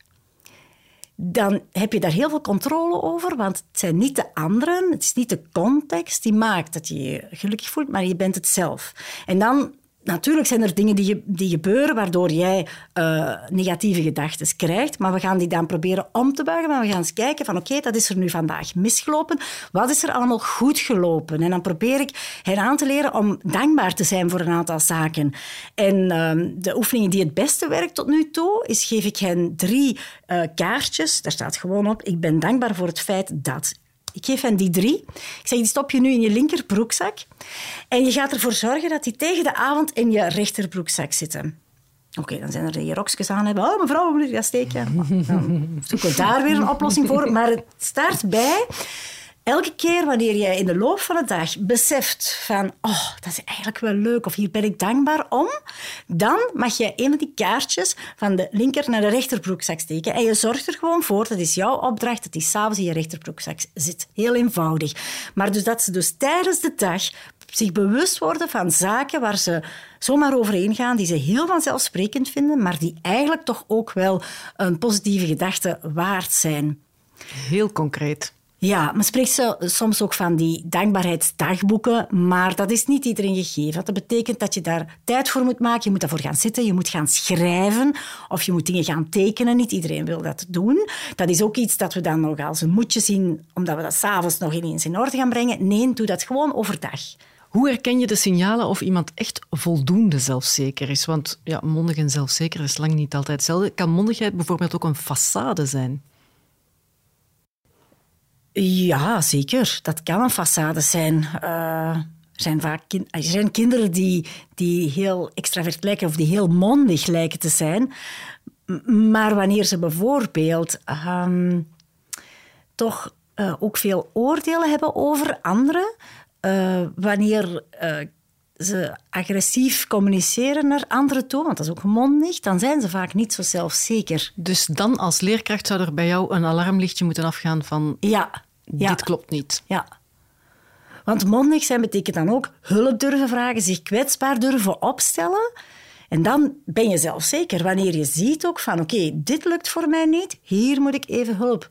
dan heb je daar heel veel controle over, want het zijn niet de anderen, het is niet de context die maakt dat je je gelukkig voelt, maar je bent het zelf. En dan natuurlijk zijn er dingen die, die gebeuren waardoor jij uh, negatieve gedachten krijgt, maar we gaan die dan proberen om te buigen. Maar we gaan eens kijken van oké, dat is er nu vandaag misgelopen. Wat is er allemaal goed gelopen? En dan probeer ik hen aan te leren om dankbaar te zijn voor een aantal zaken. En uh, de oefening die het beste werkt tot nu toe, is geef ik hen drie uh, kaartjes. Daar staat gewoon op, ik ben dankbaar voor het feit dat. Ik geef hen die drie. Ik zeg, die stop je nu in je linkerbroekzak. En je gaat ervoor zorgen dat die tegen de avond in je rechterbroekzak zitten. Oké, dan zijn er die rokjes aan hebben. Oh, mevrouw, ik dat steken? Dan zoeken we daar weer een oplossing voor. Maar het start bij elke keer wanneer jij in de loop van de dag beseft van oh, dat is eigenlijk wel leuk of hier ben ik dankbaar om, dan mag je een van die kaartjes van de linker naar de rechterbroekzak steken. En je zorgt er gewoon voor, dat is jouw opdracht, dat die s'avonds in je rechterbroekzak zit. Heel eenvoudig. Maar dus dat ze dus tijdens de dag zich bewust worden van zaken waar ze zomaar overheen gaan, die ze heel vanzelfsprekend vinden, maar die eigenlijk toch ook wel een positieve gedachte waard zijn. Heel concreet. Ja, men spreekt soms ook van die dankbaarheidsdagboeken, maar dat is niet iedereen gegeven. Dat betekent dat je daar tijd voor moet maken. Je moet daarvoor gaan zitten, je moet gaan schrijven of je moet dingen gaan tekenen. Niet iedereen wil dat doen. Dat is ook iets dat we dan nog als een moedje zien, omdat we dat s'avonds nog ineens in orde gaan brengen. Nee, doe dat gewoon overdag. Hoe herken je de signalen of iemand echt voldoende zelfzeker is? Want ja, mondig en zelfzeker is lang niet altijd hetzelfde. Kan mondigheid bijvoorbeeld ook een façade zijn? Ja, zeker. Dat kan een façade zijn. Uh, er zijn vaak zijn kinderen die, die heel extravert lijken of die heel mondig lijken te zijn. Maar wanneer ze bijvoorbeeld um, toch uh, ook veel oordelen hebben over anderen, uh, wanneer ze agressief communiceren naar anderen toe, want dat is ook mondig, dan zijn ze vaak niet zo zelfzeker. Dus dan als leerkracht zou er bij jou een alarmlichtje moeten afgaan van... Ja. Dit klopt niet. Ja. Want mondig zijn betekent dan ook hulp durven vragen, zich kwetsbaar durven opstellen. En dan ben je zelfzeker. Wanneer je ziet ook van, oké, dit lukt voor mij niet, hier moet ik even hulp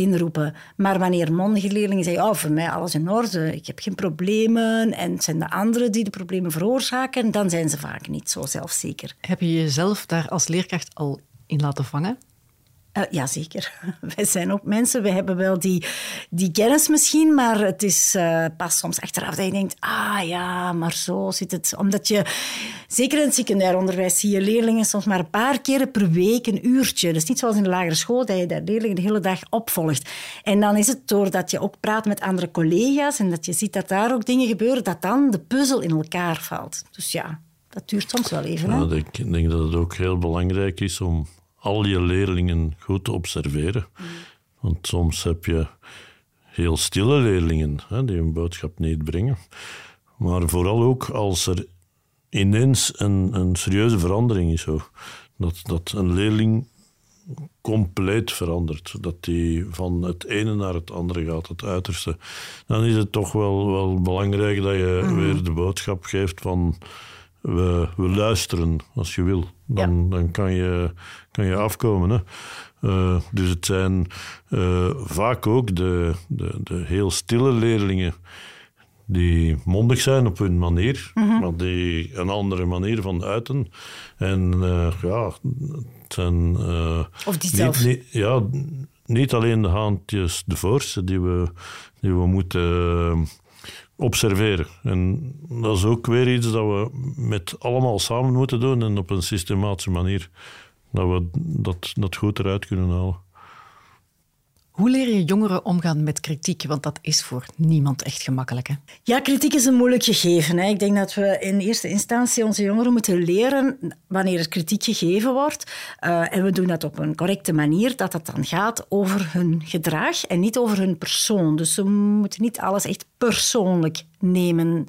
inroepen. Maar wanneer mondige leerlingen zeggen, oh, voor mij alles in orde, ik heb geen problemen en het zijn de anderen die de problemen veroorzaken, dan zijn ze vaak niet zo zelfzeker. Heb je jezelf daar als leerkracht al in laten vangen? Uh, ja, zeker. Wij zijn ook mensen, we hebben wel die, die kennis misschien, maar het is uh, pas soms achteraf dat je denkt, ah ja, maar zo zit het. Omdat je, zeker in het secundair onderwijs, zie je leerlingen soms maar een paar keren per week een uurtje. Dus niet zoals in de lagere school, dat je de leerlingen de hele dag opvolgt. En dan is het doordat je ook praat met andere collega's en dat je ziet dat daar ook dingen gebeuren, dat dan de puzzel in elkaar valt. Dus ja, dat duurt soms wel even. Ja, ik denk dat het ook heel belangrijk is om al je leerlingen goed observeren. Want soms heb je heel stille leerlingen hè, die een boodschap niet brengen. Maar vooral ook als er ineens een, een serieuze verandering is. Zo. Dat, dat een leerling compleet verandert. Dat die van het ene naar het andere gaat, het uiterste. Dan is het toch wel, wel belangrijk dat je mhm. weer de boodschap geeft van we, we luisteren als je wil. Dan, dan kan, je, kan je afkomen. Hè. Uh, dus het zijn uh, vaak ook de, de, de heel stille leerlingen die mondig zijn op hun manier, mm -hmm. maar die een andere manier van uiten. En uh, ja, het zijn. of die zelf. Niet, ja, niet alleen de haantjes de voorste die we, die we moeten observeren. En dat is ook weer iets dat we met allemaal samen moeten doen en op een systematische manier dat we dat, dat goed eruit kunnen halen. Hoe leer je jongeren omgaan met kritiek? Want dat is voor niemand echt gemakkelijk. Hè? Ja, kritiek is een moeilijk gegeven. Hè. Ik denk dat we in eerste instantie onze jongeren moeten leren wanneer er kritiek gegeven wordt. Uh, en we doen dat op een correcte manier, dat het dan gaat over hun gedrag en niet over hun persoon. Dus ze moeten niet alles echt persoonlijk nemen.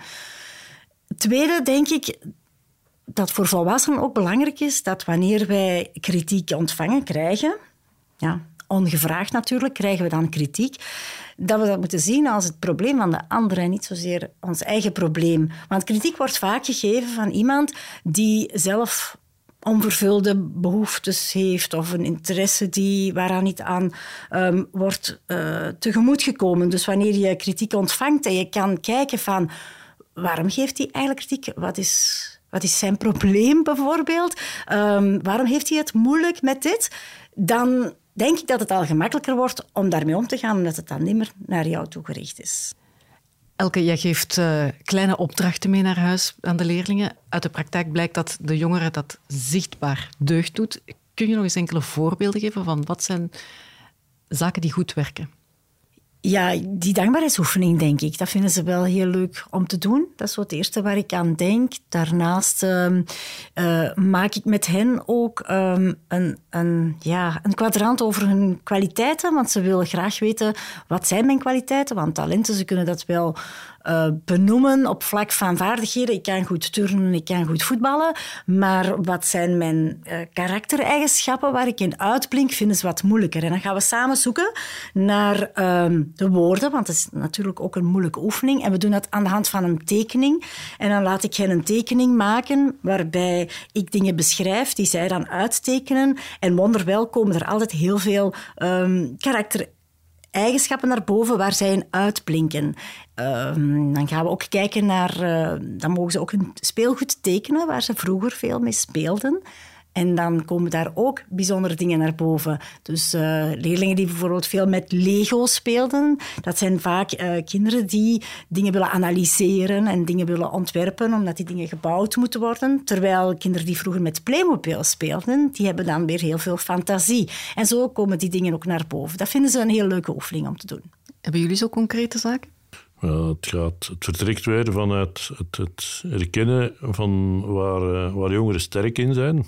Tweede, denk ik, dat voor volwassenen ook belangrijk is dat wanneer wij kritiek ontvangen, krijgen, ja, ongevraagd natuurlijk, krijgen we dan kritiek. Dat we dat moeten zien als het probleem van de anderen en niet zozeer ons eigen probleem. Want kritiek wordt vaak gegeven van iemand die zelf onvervulde behoeftes heeft of een interesse die, waaraan niet aan um, wordt uh, tegemoet gekomen. Dus wanneer je kritiek ontvangt en je kan kijken van waarom geeft hij eigenlijk kritiek? Wat is, wat is zijn probleem bijvoorbeeld? Um, waarom heeft hij het moeilijk met dit? Dan denk ik dat het al gemakkelijker wordt om daarmee om te gaan, omdat het dan niet meer naar jou toegericht is. Elke, jij geeft uh, kleine opdrachten mee naar huis aan de leerlingen. Uit de praktijk blijkt dat de jongeren dat zichtbaar deugd doet. Kun je nog eens enkele voorbeelden geven van wat zijn zaken die goed werken? Ja, die dankbaarheidsoefening, denk ik. Dat vinden ze wel heel leuk om te doen. Dat is het eerste waar ik aan denk. Daarnaast uh, uh, maak ik met hen ook um, een, een, ja, een kwadrant over hun kwaliteiten. Want ze willen graag weten, wat zijn mijn kwaliteiten? Want talenten, ze kunnen dat wel uh, benoemen op vlak van vaardigheden. Ik kan goed turnen, ik kan goed voetballen. Maar wat zijn mijn uh, karaktereigenschappen waar ik in uitblink, vinden ze wat moeilijker. En dan gaan we samen zoeken naar uh, de woorden, want het is natuurlijk ook een moeilijke oefening. En we doen dat aan de hand van een tekening. En dan laat ik hen een tekening maken waarbij ik dingen beschrijf die zij dan uittekenen. En wonderwel komen er altijd heel veel um, karakter eigenschappen naar boven waar zij in uitblinken. Ehm, dan gaan we ook kijken naar... Uh, dan mogen ze ook hun speelgoed tekenen, waar ze vroeger veel mee speelden. En dan komen daar ook bijzondere dingen naar boven. Dus uh, leerlingen die bijvoorbeeld veel met Lego speelden, dat zijn vaak uh, kinderen die dingen willen analyseren en dingen willen ontwerpen, omdat die dingen gebouwd moeten worden. Terwijl kinderen die vroeger met Playmobil speelden, die hebben dan weer heel veel fantasie. En zo komen die dingen ook naar boven. Dat vinden ze een heel leuke oefening om te doen. Hebben jullie zo concrete zaken? Ja, het, gaat, het vertrekt weer vanuit het, het herkennen van waar, eh, waar jongeren sterk in zijn.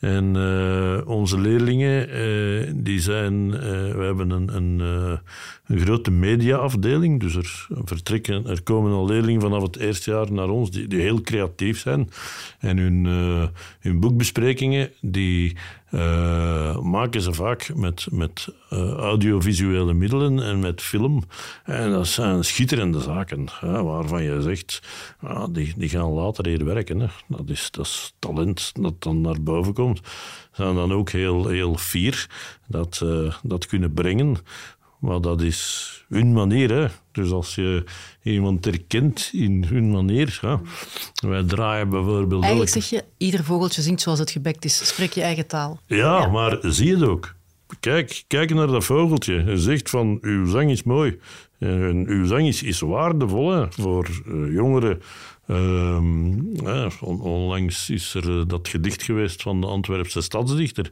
En uh, onze leerlingen, uh, die zijn, uh, we hebben een, een, een grote mediaafdeling, dus er, vertrekken, er komen al leerlingen vanaf het eerste jaar naar ons die, die heel creatief zijn. En hun, hun boekbesprekingen, die maken ze vaak met, met audiovisuele middelen en met film. En dat zijn schitterende zaken, hè, waarvan je zegt, die, die gaan later hier werken. Hè. Dat, is, dat is talent dat dan naar boven komt zijn dan ook heel, heel fier dat, dat kunnen brengen. Maar dat is hun manier. Hè. Dus als je iemand herkent in hun manier. Hè. Wij draaien bijvoorbeeld... Eigenlijk zeg je, ieder vogeltje zingt zoals het gebekt is. Spreek je eigen taal. Ja, maar zie je het ook. Kijk, kijk naar dat vogeltje en zegt van, uw zang is mooi. En uw zang is, is waardevol hè, voor uh, jongeren Um, onlangs is er eh, dat gedicht geweest van de Antwerpse stadsdichter.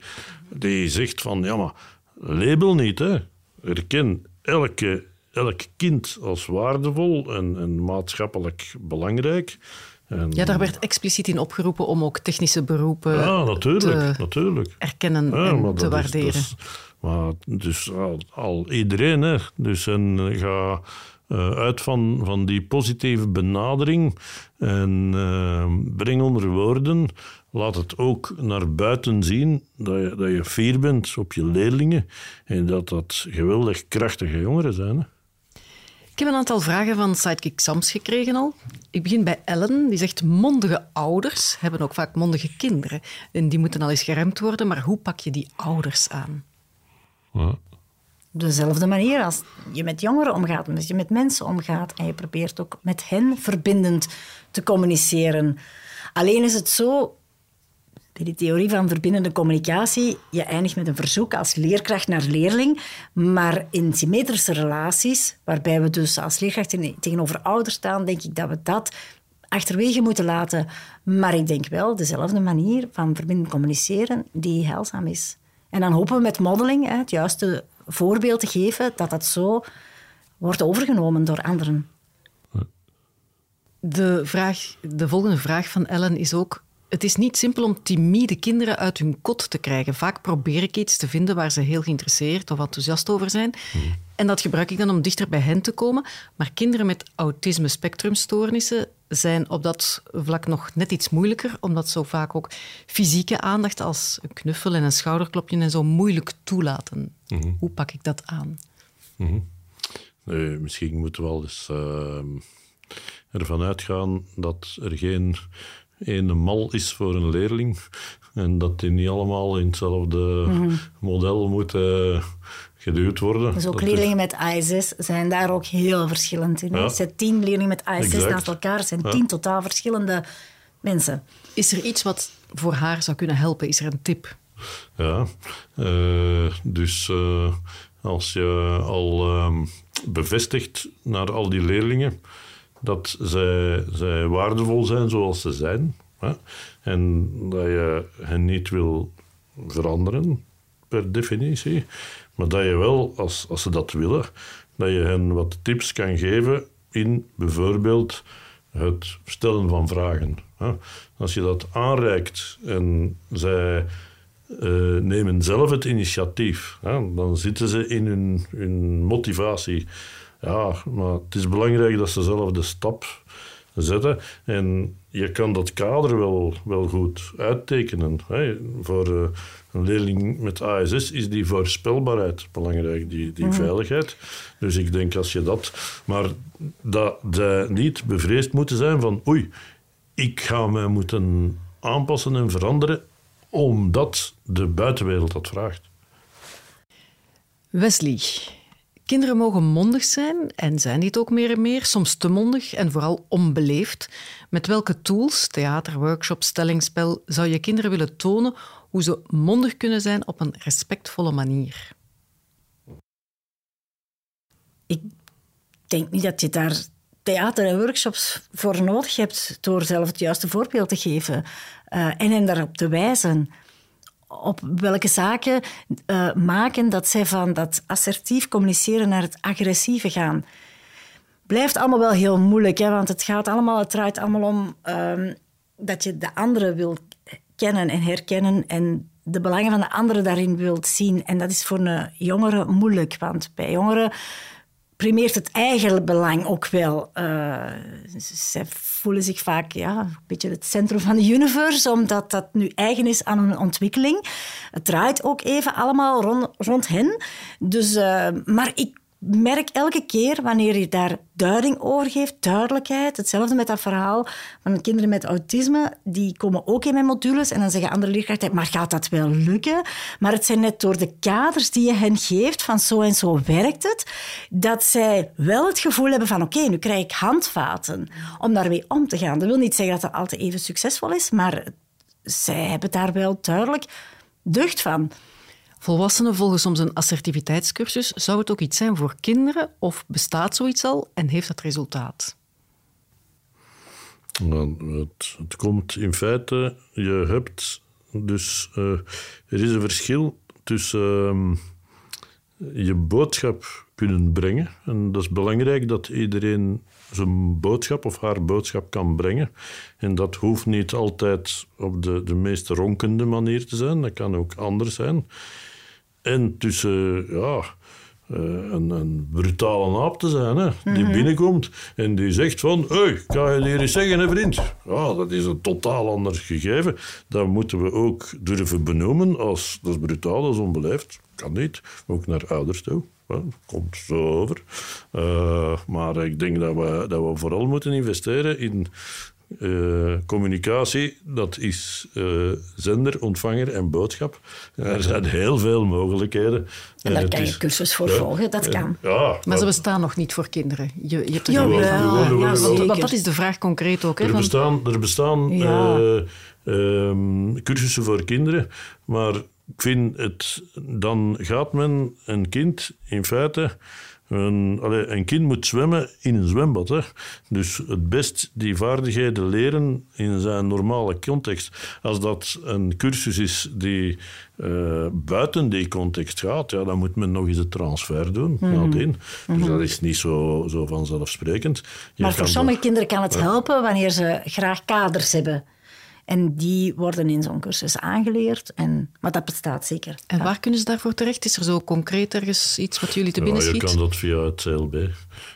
Die zegt van, ja maar, label niet, hè. Erken elke, elk kind als waardevol en, en maatschappelijk belangrijk. En, ja, daar werd expliciet in opgeroepen om ook technische beroepen ja, natuurlijk, te natuurlijk. erkennen en te waarderen. Is, maar dus al, al, iedereen, hè. Dus en ga uh, uit van, van die positieve benadering en uh, breng onder woorden. Laat het ook naar buiten zien dat je, dat je fier bent op je leerlingen en dat dat geweldig krachtige jongeren zijn. Hè? Ik heb een aantal vragen van Sidekick Sams gekregen al. Ik begin bij Ellen, die zegt mondige ouders hebben ook vaak mondige kinderen. En die moeten al eens geremd worden, maar hoe pak je die ouders aan? Ja dezelfde manier als je met jongeren omgaat, als je met mensen omgaat. En je probeert ook met hen verbindend te communiceren. Alleen is het zo, bij die theorie van verbindende communicatie, je eindigt met een verzoek als leerkracht naar leerling. Maar in symmetrische relaties, waarbij we dus als leerkracht tegenover ouders staan, denk ik dat we dat achterwege moeten laten. Maar ik denk wel dezelfde manier van verbindend communiceren die heilzaam is. En dan hopen we met modeling het juiste voorbeeld te geven dat dat zo wordt overgenomen door anderen. De, vraag, de volgende vraag van Ellen is ook: het is niet simpel om timide kinderen uit hun kot te krijgen. Vaak probeer ik iets te vinden waar ze heel geïnteresseerd of enthousiast over zijn. Hmm. En dat gebruik ik dan om dichter bij hen te komen. Maar kinderen met autisme-spectrumstoornissen zijn op dat vlak nog net iets moeilijker, omdat zo vaak ook fysieke aandacht als een knuffel en een schouderklopje en zo moeilijk toelaten. Mhm. Hoe pak ik dat aan? Nee, misschien moeten we wel eens uh, ervan uitgaan dat er geen ene mal is voor een leerling en dat die niet allemaal in hetzelfde mhm. model moeten geduwd worden. Dus ook leerlingen met ISS zijn daar ook heel verschillend in. Ja. zijn tien leerlingen met ISS naast elkaar, zijn tien totaal verschillende mensen. Is er iets wat voor haar zou kunnen helpen? Is er een tip? Ja, uh, dus uh, als je al um, bevestigt naar al die leerlingen dat zij, zij waardevol zijn zoals ze zijn, hè, en dat je hen niet wil veranderen per definitie, maar dat je wel, als, als ze dat willen, dat je hen wat tips kan geven in bijvoorbeeld het stellen van vragen. Als je dat aanreikt en zij uh, nemen zelf het initiatief, dan zitten ze in hun, hun motivatie. Ja, maar het is belangrijk dat ze zelf de stap zetten. En je kan dat kader wel, wel goed uittekenen. Hè. Voor uh, een leerling met ASS is die voorspelbaarheid belangrijk, die, die mhm. veiligheid. Dus ik denk als je dat... Maar dat zij niet bevreesd moeten zijn van oei, ik ga me moeten aanpassen en veranderen omdat de buitenwereld dat vraagt. Wesley, Kinderen mogen mondig zijn en zijn dit ook meer en meer, soms te mondig en vooral onbeleefd. Met welke tools, theater, workshop, stellingspel, zou je kinderen willen tonen hoe ze mondig kunnen zijn op een respectvolle manier? Ik denk niet dat je daar theater en workshops voor nodig hebt door zelf het juiste voorbeeld te geven uh, en hen daarop te wijzen op welke zaken uh, maken dat zij van dat assertief communiceren naar het agressieve gaan. Blijft allemaal wel heel moeilijk, hè, want het gaat allemaal, het draait allemaal om um, dat je de andere wilt kennen en herkennen en de belangen van de anderen daarin wilt zien. En dat is voor een jongere moeilijk, want bij jongeren primeert het eigen belang ook wel. Uh, zij voelen zich vaak ja, een beetje het centrum van de universe, omdat dat nu eigen is aan hun ontwikkeling. Het draait ook even allemaal rond, rond hen. Dus, uh, maar ik merk elke keer wanneer je daar duiding over geeft, duidelijkheid. Hetzelfde met dat verhaal van kinderen met autisme. Die komen ook in mijn modules en dan zeggen andere leerkrachten, maar gaat dat wel lukken? Maar het zijn net door de kaders die je hen geeft, van zo en zo werkt het, dat zij wel het gevoel hebben van oké, nu krijg ik handvaten om daarmee om te gaan. Dat wil niet zeggen dat dat altijd even succesvol is, maar zij hebben daar wel duidelijk deugd van. Volwassenen volgen soms een assertiviteitscursus. Zou het ook iets zijn voor kinderen of bestaat zoiets al en heeft dat resultaat? Nou, het, het, komt in feite, je hebt dus, uh, er is een verschil tussen uh, je boodschap kunnen brengen. En dat is belangrijk dat iedereen zijn boodschap of haar boodschap kan brengen. En dat hoeft niet altijd op de, de meest ronkende manier te zijn, dat kan ook anders zijn en tussen ja, uh, een, een, brutale aap te zijn, hè, die mhm. binnenkomt en die zegt van, hey, kan je hier eens zeggen, hè, vriend? Ja, dat is een totaal ander gegeven. Dat moeten we ook durven benoemen als, dat is brutaal, dat is onbeleefd. Kan niet, ook naar ouders toe. Komt zo over. Uh, maar ik denk dat we, dat we vooral moeten investeren in uh, communicatie, dat is uh, zender, ontvanger en boodschap. Er zijn heel veel mogelijkheden. En daar uh, kan je cursus voor volgen, dat kan. Ja, maar ze bestaan nog niet voor kinderen. Je, je hebt er ja, ja, ja, want, dat is de vraag concreet ook. Hè, er bestaan, er bestaan um, cursussen voor kinderen, maar ik vind het, dan gaat men een kind in feite een, allez, een kind moet zwemmen in een zwembad. Hè. Dus het best die vaardigheden leren in zijn normale context. Als dat een cursus is die uh, buiten die context gaat, ja, dan moet men nog eens een transfer doen. Mm -hmm. Dus mhm. dat is niet zo, zo vanzelfsprekend. Je maar voor sommige kinderen kan het helpen wanneer ze graag kaders hebben. En die worden in zo'n cursus aangeleerd. En, maar dat bestaat zeker. En waar kunnen ze daarvoor terecht? Is er zo concreet ergens iets wat jullie te binnen schiet? je kan dat via het CLB.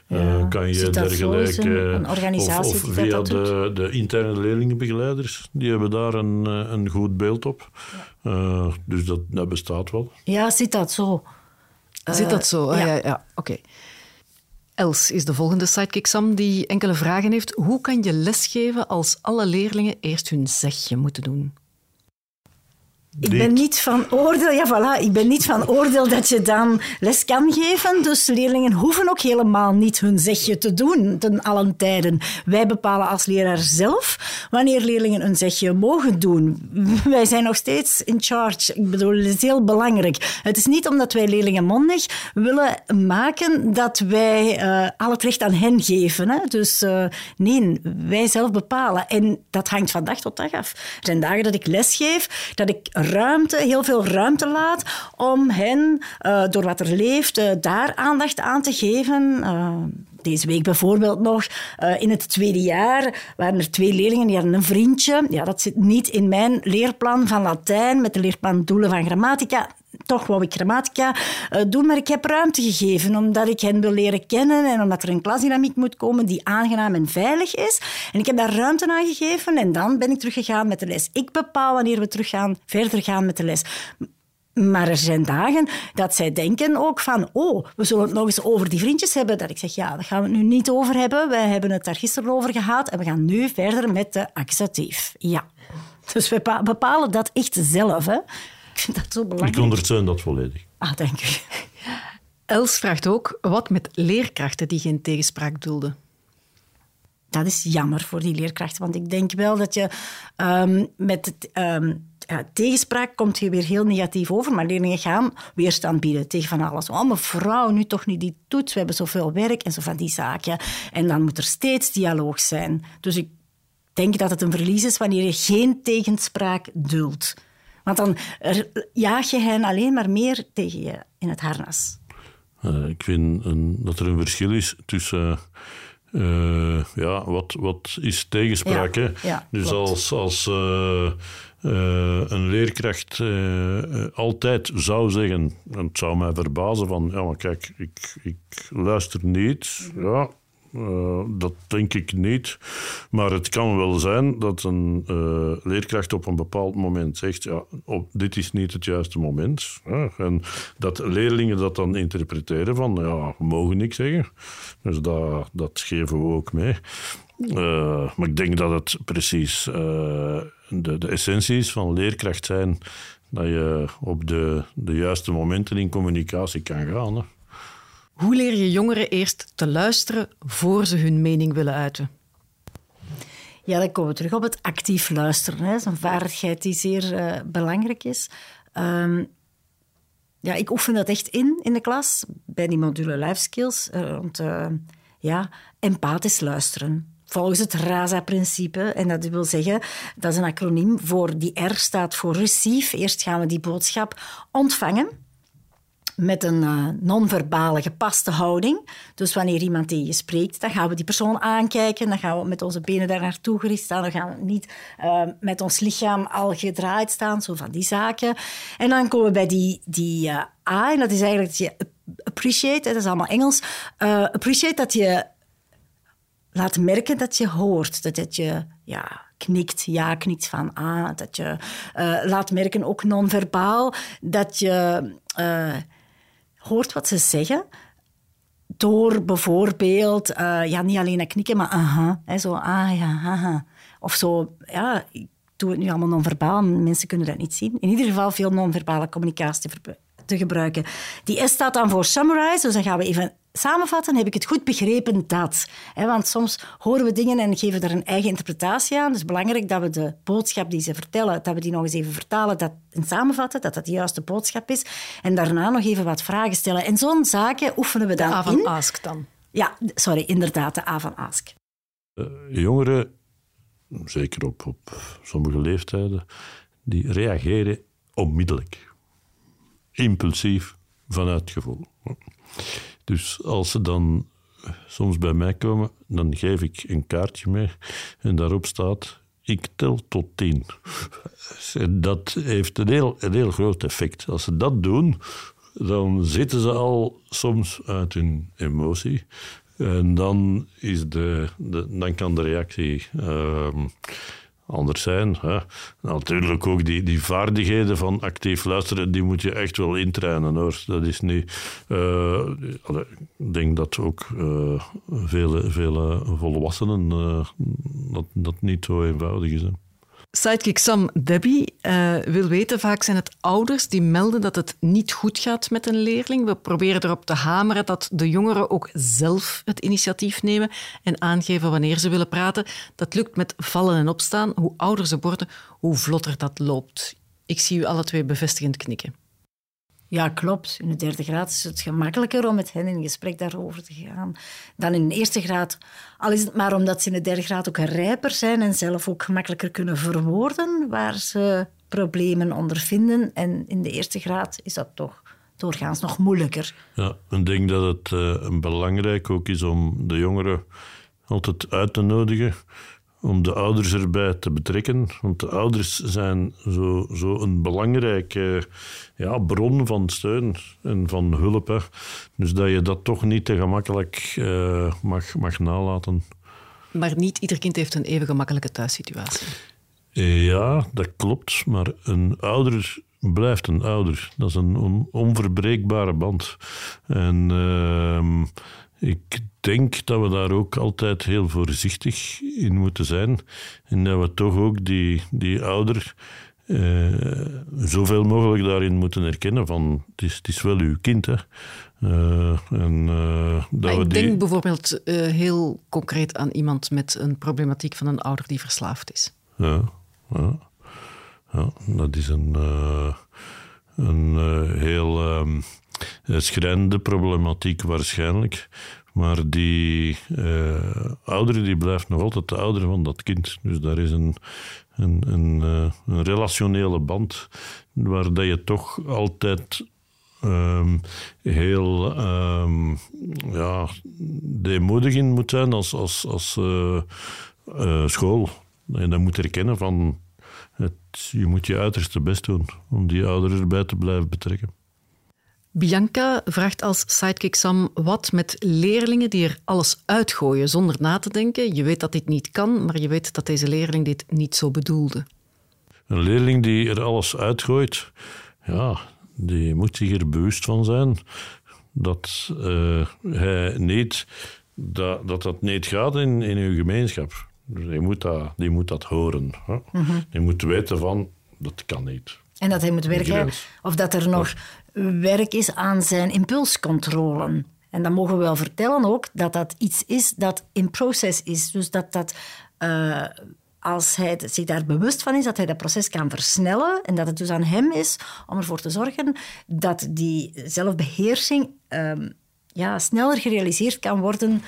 Uh, kan je dergelijke... Een, organisatie of, of via de, de, interne leerlingenbegeleiders. Die hebben daar een, eh, een goed beeld op. Ja. Uh, dus dat, dat bestaat wel. Ja, zit dat zo? Zit dat zo? Ah, ja, ja, ja. oké. Els is de volgende sidekick Sam die enkele vragen heeft. Hoe kan je lesgeven als alle leerlingen eerst hun zegje moeten doen? Ik ben niet van oordeel, ja voilà, ik ben niet van oordeel dat je dan les kan geven. Dus leerlingen hoeven ook helemaal niet hun zegje te doen ten allen tijden. Wij bepalen als leraar zelf wanneer leerlingen een zegje mogen doen. Wij zijn nog steeds in charge. Ik bedoel, het is heel belangrijk. Het is niet omdat wij leerlingen mondig willen maken dat wij uh, al het recht aan hen geven. Hè? Dus uh, nee, wij zelf bepalen. En dat hangt van dag tot dag af. Er zijn dagen dat ik les geef, dat ik ruimte, heel veel ruimte laat om hen, uh, door wat er leeft, uh, daar aandacht aan te geven. Uh, deze week bijvoorbeeld nog, in het tweede jaar waren er twee leerlingen die hadden een vriendje. Ja, dat zit niet in mijn leerplan van Latijn met de leerplan doelen van grammatica toch wou ik grammatica uh, doen, maar ik heb ruimte gegeven omdat ik hen wil leren kennen en omdat er een klasdynamiek moet komen die aangenaam en veilig is. En ik heb daar ruimte aan gegeven en dan ben ik teruggegaan met de les. Ik bepaal wanneer we terug gaan, verder gaan met de les. Maar er zijn dagen dat zij denken ook van, oh, we zullen het nog eens over die vriendjes hebben. Dat ik zeg, ja, daar gaan we het nu niet over hebben. Wij hebben het daar gisteren over gehad en we gaan nu verder met de accessatief. Ja. Dus we bepalen dat echt zelf. Hè. Vind dat zo belangrijk. Ik ondersteun dat volledig. Ah, dank u. Els vraagt ook wat met leerkrachten die geen tegenspraak dulden. Dat is jammer voor die leerkrachten, want ik denk wel dat je um, met het, um, ja, tegenspraak komt je weer heel negatief over, maar leerlingen gaan weerstand bieden tegen van alles. Oh, mevrouw, nu toch niet die toets, we hebben zoveel werk en zo van die zaken. En dan moet er steeds dialoog zijn. Dus ik denk dat het een verlies is wanneer je geen tegenspraak duldt. Want dan jaag je hen alleen maar meer tegen je in het harnas. Uh, ik vind een, dat er een verschil is tussen uh, ja, wat, wat is tegenspraak? Ja, ja, dus klopt. als, als uh, een leerkracht altijd zou zeggen, en het zou mij verbazen van, ja maar kijk, ik, ik luister niet, ja, uh, dat denk ik niet. Maar het kan wel zijn dat een uh, leerkracht op een bepaald moment zegt: ja, op, dit is niet het juiste moment. en dat leerlingen dat dan interpreteren van: ja, we mogen niks zeggen. Dus dat, dat geven we ook mee. Uh, maar ik denk dat het precies de, de essentie is van leerkracht zijn. Dat je op de, de juiste momenten in communicatie kan gaan. Hoe leer je jongeren eerst te luisteren voor ze hun mening willen uiten? Ja, dan komen we terug op het actief luisteren. Dat is een vaardigheid die zeer uh, belangrijk is. Um, ja, ik oefen dat echt in in de klas, bij die module Life Skills, rond uh, ja, empathisch luisteren. Volgens het RASA-principe. En dat wil zeggen, dat is een acroniem voor die R staat voor receive. Eerst gaan we die boodschap ontvangen met een uh, non-verbale gepaste houding. Dus wanneer iemand tegen je spreekt, dan gaan we die persoon aankijken, dan gaan we met onze benen daar naartoe gericht staan, dan gaan we niet uh, met ons lichaam al gedraaid staan, zo van die zaken. En dan komen we bij die, die uh, A, en dat is eigenlijk dat je appreciate, dat is allemaal Engels, appreciate dat je laat merken dat je hoort, dat, dat je ja, knikt, ja knikt van ah, dat je laat merken, ook non-verbaal, dat je hoort wat ze zeggen. Door bijvoorbeeld, uh, ja, niet alleen knikken, maar aha. Zo, ah ja, aha. Of zo, ja, ik doe het nu allemaal non-verbaal. Mensen kunnen dat niet zien. In ieder geval veel non-verbale communicatie te gebruiken. Die S staat dan voor summarize, dus dan gaan we even samenvatten, heb ik het goed begrepen dat. Want soms horen we dingen en geven er een eigen interpretatie aan. Dus belangrijk dat we de boodschap die ze vertellen, dat we die nog eens even vertalen dat, en samenvatten, dat dat de juiste boodschap is. En daarna nog even wat vragen stellen. En zo'n zaken oefenen we dan de A van Ask dan. Ja, sorry, inderdaad, de A van Ask. Uh, jongeren, zeker op, op sommige leeftijden, die reageren onmiddellijk. Impulsief, vanuit gevoel. Dus als ze dan soms bij mij komen, dan geef ik een kaartje mee en daarop staat: ik tel tot tien. En dat heeft een heel, een heel groot effect. Als ze dat doen, dan zitten ze al soms uit hun emotie. En dan, is de, dan kan de reactie uh, anders zijn. Hè. Natuurlijk ook die, die vaardigheden van actief luisteren, die moet je echt wel intrainen hoor. Dat is niet. Uh, ik denk dat ook uh, vele, vele volwassenen uh, dat, dat niet zo eenvoudig is. Hè. Sidekick Sam Debbie uh, wil weten, vaak zijn het ouders die melden dat het niet goed gaat met een leerling. We proberen erop te hameren dat de jongeren ook zelf het initiatief nemen en aangeven wanneer ze willen praten. Dat lukt met vallen en opstaan. Hoe ouder ze worden, hoe vlotter dat loopt. Ik zie u alle twee bevestigend knikken. Ja, klopt. In de derde graad is het gemakkelijker om met hen in gesprek daarover te gaan dan in de eerste graad. Al is het maar omdat ze in de derde graad ook rijper zijn en zelf ook gemakkelijker kunnen verwoorden waar ze problemen ondervinden. En in de eerste graad is dat toch doorgaans nog moeilijker. Ja, ik denk dat het uh, belangrijk ook is om de jongeren altijd uit te nodigen om de ouders erbij te betrekken. Want de ouders zijn zo, zo een belangrijke ja, bron van steun en van hulp. Hè. Dus dat je dat toch niet te gemakkelijk uh, mag, mag nalaten. Maar niet ieder kind heeft een even gemakkelijke thuissituatie. Ja, dat klopt. Maar een ouder blijft een ouder. Dat is een onverbreekbare band. En uh, ik denk dat we daar ook altijd heel voorzichtig in moeten zijn. En dat we toch ook die, die ouder uh, zoveel mogelijk daarin moeten herkennen van het is, het is wel uw kind. Hè. en, dat we ik die... denk bijvoorbeeld heel concreet aan iemand met een problematiek van een ouder die verslaafd is. Ja, ja, ja dat is een, een heel um, schrijnende problematiek waarschijnlijk. Maar die uh, die blijft nog altijd de ouder van dat kind. Dus daar is een, een, een, uh, een relationele band waar dat je toch altijd um, heel um, ja, deemoedig in moet zijn als, als, als uh, school. En dat moet erkennen van het, je moet je uiterste best doen om die ouderen erbij te blijven betrekken. Bianca vraagt als sidekick Sam wat met leerlingen die er alles uitgooien zonder na te denken. Je weet dat dit niet kan, maar je weet dat deze leerling dit niet zo bedoelde. Een leerling die er alles uitgooit, ja, die moet zich er bewust van zijn dat uh, hij niet, dat, dat dat niet gaat in, in uw gemeenschap. Dus die moet dat, die moet dat horen. Hè? Mm Die moet weten van, dat kan niet. En dat hij moet werken, of dat er nog werk is aan zijn impulscontrole. En dan mogen we wel vertellen ook dat dat iets is dat in proces is. Dus dat dat, uh, als hij zich daar bewust van is, dat hij dat proces kan versnellen en dat het dus aan hem is om ervoor te zorgen dat die zelfbeheersing um, ja, sneller gerealiseerd kan worden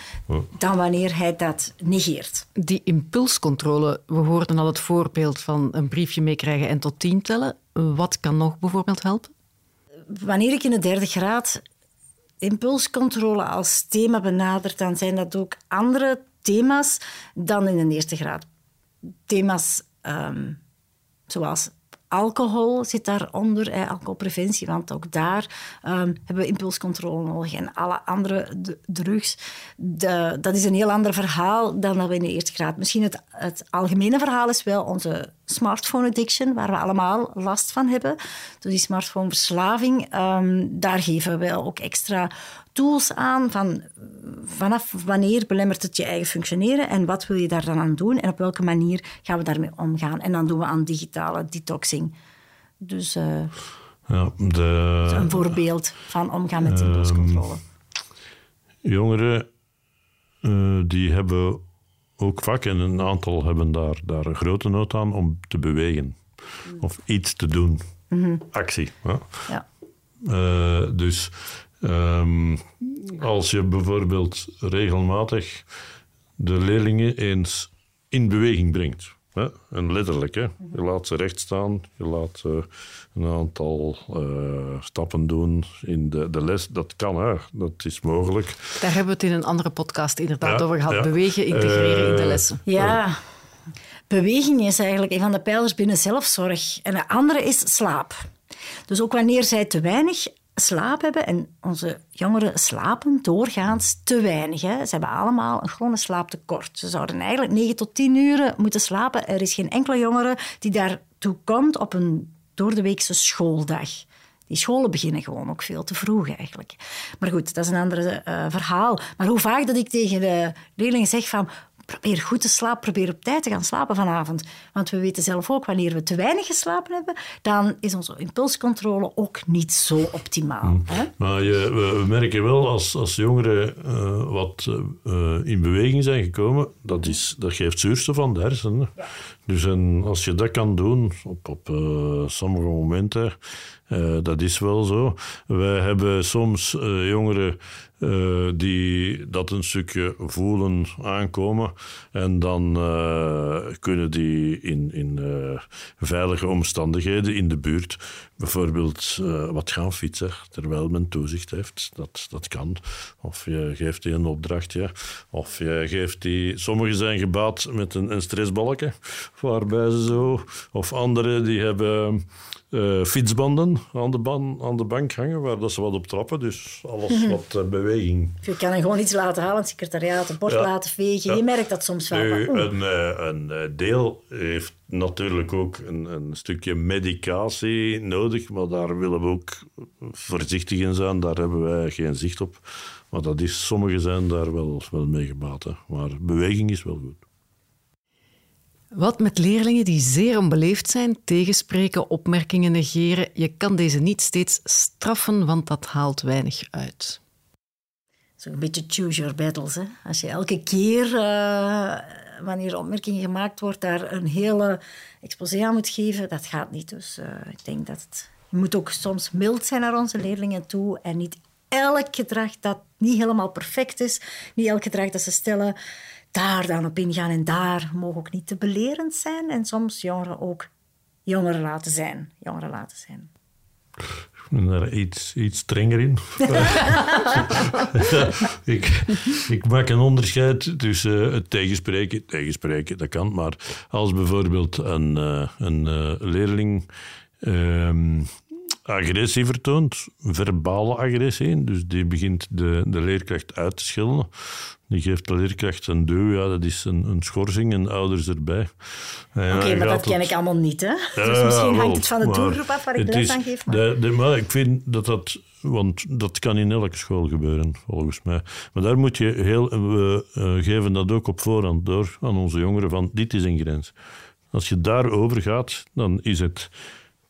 dan wanneer hij dat negeert. Die impulscontrole, we hoorden al het voorbeeld van een briefje meekrijgen en tot tien tellen. Wat kan nog bijvoorbeeld helpen? Wanneer ik in de derde graad impulscontrole als thema benader, dan zijn dat ook andere thema's dan in de eerste graad. Thema's um, zoals alcohol zit daaronder, eh, alcoholpreventie, want ook daar um, hebben we impulscontrole nodig en alle andere drugs. De, dat is een heel ander verhaal dan dat we in de eerste graad. Misschien het, het algemene verhaal is wel onze smartphone addiction, waar we allemaal last van hebben. Dus die smartphoneverslaving, um, daar geven we ook extra tools aan van vanaf wanneer belemmert het je eigen functioneren en wat wil je daar dan aan doen en op welke manier gaan we daarmee omgaan. En dan doen we aan digitale detoxing. Dus uh, ja, de, een voorbeeld van omgaan met impulscontrole. Uh, jongeren uh, die hebben ook vak en een aantal hebben daar, daar een grote nood aan om te bewegen of iets te doen. Mm -hmm. Actie. Ja. ja. Uh, dus um, als je bijvoorbeeld regelmatig de leerlingen eens in beweging brengt. Hè? En letterlijk, hè? je laat ze recht staan, je laat uh, een aantal uh, stappen doen in de, de les. Dat kan, hè? dat is mogelijk. Daar hebben we het in een andere podcast inderdaad over gehad. Bewegen, integreren in de lessen. Ja, beweging is eigenlijk een van de pijlers binnen zelfzorg. En de andere is slaap. Dus ook wanneer zij te weinig slaap hebben. En onze jongeren slapen doorgaans te weinig. Hè. Ze hebben allemaal een gewone slaaptekort. Ze zouden eigenlijk 9 tot 10 uur moeten slapen. Er is geen enkele jongere die daartoe komt op een doordeweekse schooldag. Die scholen beginnen gewoon ook veel te vroeg eigenlijk. Maar goed, dat is een ander uh, verhaal. Maar hoe vaak dat ik tegen de leerlingen zeg van probeer goed te slapen, probeer op tijd te gaan slapen vanavond. Want we weten zelf ook, wanneer we te weinig geslapen hebben, dan is onze impulscontrole ook niet zo optimaal. Hmm. Hè? Maar je, we merken wel, als, als jongeren uh, wat uh, in beweging zijn gekomen, dat, is, dat geeft zuurstof aan de hersenen. Ja. Dus en als je dat kan doen op, op uh, sommige momenten, dat is wel zo. Wij hebben soms jongeren uh, die dat een stukje voelen aankomen. En dan kunnen die in, in veilige omstandigheden in de buurt bijvoorbeeld wat gaan fietsen terwijl men toezicht heeft. Dat, dat kan. Of je geeft die een opdrachtje. Of je geeft die... Sommigen zijn gebaat met een, een waarbij ze zo... Of anderen die hebben uh, fietsbanden aan de, ban, aan de bank hangen, waar dat ze wat op trappen. Dus alles mhm. wat uh, beweging. Je kan er gewoon iets laten halen, het secretariaat, een bord laten vegen. Je merkt dat soms wel. Nu, een, uh, een deel heeft natuurlijk ook een, een, stukje medicatie nodig, maar daar willen we ook voorzichtig in zijn. Daar hebben wij geen zicht op. Maar dat is, sommigen zijn daar wel, wel mee gebaat. Hè. Maar beweging is wel goed. Wat met leerlingen die zeer onbeleefd zijn, tegenspreken, opmerkingen negeren. Je kan deze niet steeds straffen, want dat haalt weinig uit. Zo'n beetje choose your battles. Hè. Als je elke keer, uh, wanneer opmerking gemaakt wordt, daar een hele exposé aan moet geven, dat gaat niet. Dus uh, ik denk dat. Je moet ook soms mild zijn naar onze leerlingen toe en niet elk gedrag dat niet helemaal perfect is, niet elk gedrag dat ze stellen, daar dan op ingaan. En daar mogen ook niet te belerend zijn. En soms jongeren ook jongeren laten zijn. Jongeren laten zijn. Ik ben daar iets, iets strenger in. ik, maak een onderscheid tussen het tegenspreken. Tegenspreken, dat kan. Maar als bijvoorbeeld een, uh, een uh, leerling... Uh, agressie vertoont, verbale agressie. Dus die begint de, de leerkracht uit te schelden. Die geeft de leerkracht een duw, ja, dat is een, een schorsing en ouders erbij. Oké, maar dat ken ik allemaal niet, hè? dus misschien hangt het van de doelgroep af waar ik les aan geef. Maar... De, de, maar ik vind dat dat... Want dat kan in elke school gebeuren, volgens mij. Maar daar moet je heel... We uh, geven dat ook op voorhand door aan onze jongeren van dit is een grens. Als je daarover gaat, dan is het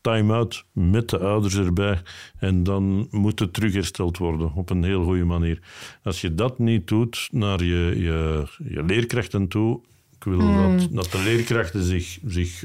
time-out met de ouders erbij. En dan moet het terughersteld worden op een heel goede manier. Als je dat niet doet naar je, je, je leerkrachten toe, ik wil hmm. dat, dat de leerkrachten zich, zich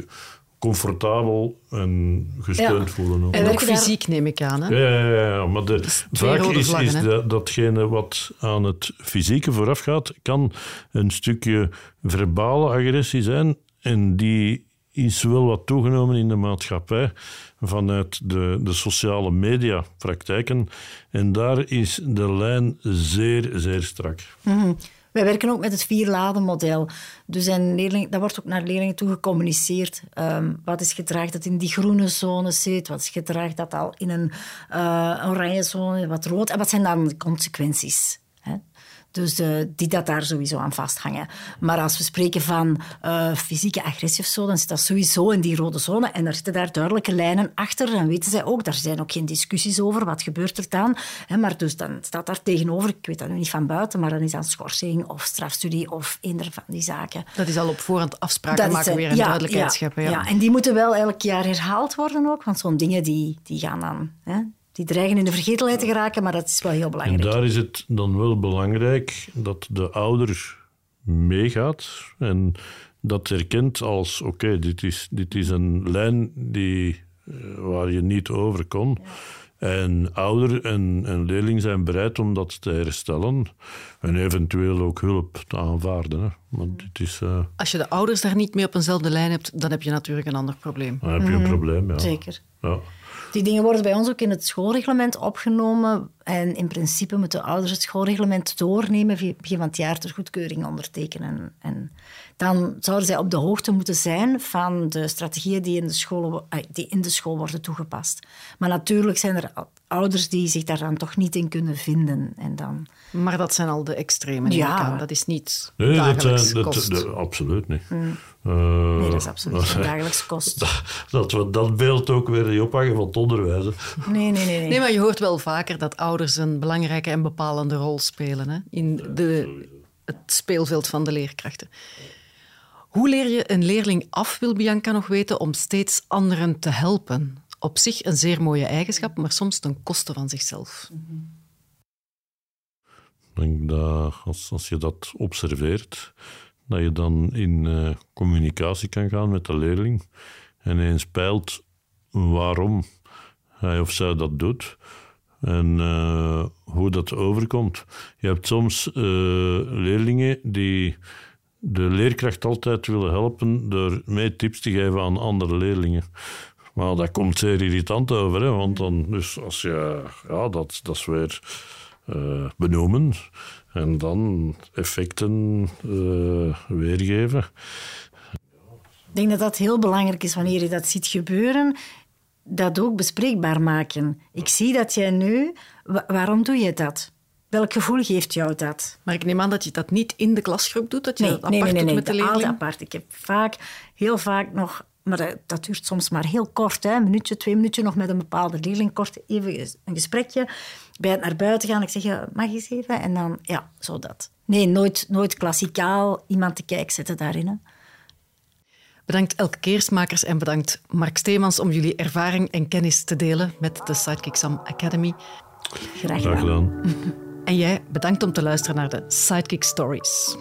comfortabel en gesteund voelen. Ook. En ook fysiek neem ik aan. Hè? Ja, ja, ja, maar de, vaak is, is dat, datgene wat aan het fysieke vooraf gaat, kan een stukje verbale agressie zijn en die is wel wat toegenomen in de maatschappij vanuit de, de sociale media praktijken. En daar is de lijn zeer, zeer strak. Mm Wij werken ook met het vierladen-model. Dus een leerling, dat wordt ook naar leerlingen toe gecommuniceerd. Ehm, wat is gedrag dat in die groene zone zit? Wat is gedrag dat al in een uh, oranje zone, wat rood? En wat zijn dan de consequenties? Dus uh, die dat daar sowieso aan vasthangen. Maar als we spreken van uh, fysieke agressie of zo, dan zit dat sowieso in die rode zone. En daar zitten daar duidelijke lijnen achter. Dan weten zij ook, daar zijn ook geen discussies over. Wat gebeurt er dan? He, maar dus dan staat daar tegenover, ik weet dat nu niet van buiten, maar dan is dat schorsing of strafstudie of eender van die zaken. Dat is al op voorhand afspraken dat maken, is, weer een ja, duidelijkheid ja, scheppen. Ja. ja. en die moeten wel elk jaar herhaald worden ook. Want zo'n dingen die, die gaan dan... die dreigen in de vergetelheid te geraken, maar dat is wel heel belangrijk. En daar is het dan wel belangrijk dat de ouder meegaat en dat herkent als: oké, dit, is, dit is een lijn die, eh, waar je niet over kon. En ouder en, en leerling zijn bereid om dat te herstellen en eventueel ook hulp te aanvaarden. Hè. Maar dit is, uh... Als je de ouders daar niet mee op eenzelfde lijn hebt, dan heb je natuurlijk een ander probleem. Dan heb je een mhm. probleem, ja. Zeker. Ja. Die dingen worden bij ons ook in het schoolreglement opgenomen. En in principe moeten ouders het schoolreglement doornemen, begin van het jaar ter goedkeuring ondertekenen. En dan zouden zij op de hoogte moeten zijn van de strategieën die in de school, eh, die in de school worden toegepast. Maar natuurlijk zijn er ouders die zich daar dan toch niet in kunnen vinden. En dan... Maar dat zijn al de extremen. Ja. Dat is niet nee, dagelijks dat, kost. Dat, absoluut niet. Mm. Uh, nee, dat is absoluut geen dagelijks kost. Dat, dat, we dat beeld ook weer niet ophangen van het onderwijs. Nee, nee, nee, nee. maar je hoort wel vaker dat ouders een belangrijke en bepalende rol spelen hè, in de, het speelveld van de leerkrachten. Hoe leer je een leerling af, wil Bianca nog weten, om steeds anderen te helpen? Op zich een zeer mooie eigenschap, maar soms ten koste van zichzelf. Ik denk dat als, je dat observeert, dat je dan in uh, communicatie kan gaan met de leerling en eens peilt waarom hij of zij dat doet en uh, hoe dat overkomt. Je hebt soms uh, leerlingen die de leerkracht altijd willen helpen door mee tips te geven aan andere leerlingen. Maar dat komt zeer irritant over, hè? want dan, dus als je, ja, dat, dat weer uh, benoemen en dan effecten uh, weergeven. Ik denk dat dat heel belangrijk is wanneer je dat ziet gebeuren, dat ook bespreekbaar maken. Ik zie dat jij nu, waarom doe je dat? Welk gevoel geeft jou dat? Maar ik neem aan dat je dat niet in de klasgroep doet, dat je nee, dat apart nee, nee, doet met de leerling? apart. Ik heb vaak, heel vaak nog... Maar dat duurt soms maar heel kort, hè, een minuutje, twee minuutjes nog met een bepaalde leerling. Kort even een gesprekje. Bij het naar buiten gaan, ik zeg, ja, mag je eens even? En dan, ja, zo dat. Nee, nooit, nooit klassikaal iemand te kijken zetten daarin. Hè. Bedankt Elke Keersmakers en bedankt Mark Steemans om jullie ervaring en kennis te delen met de Sidekick Sam Academy. Graag gedaan. En jij bedankt om te luisteren naar de Sidekick Stories.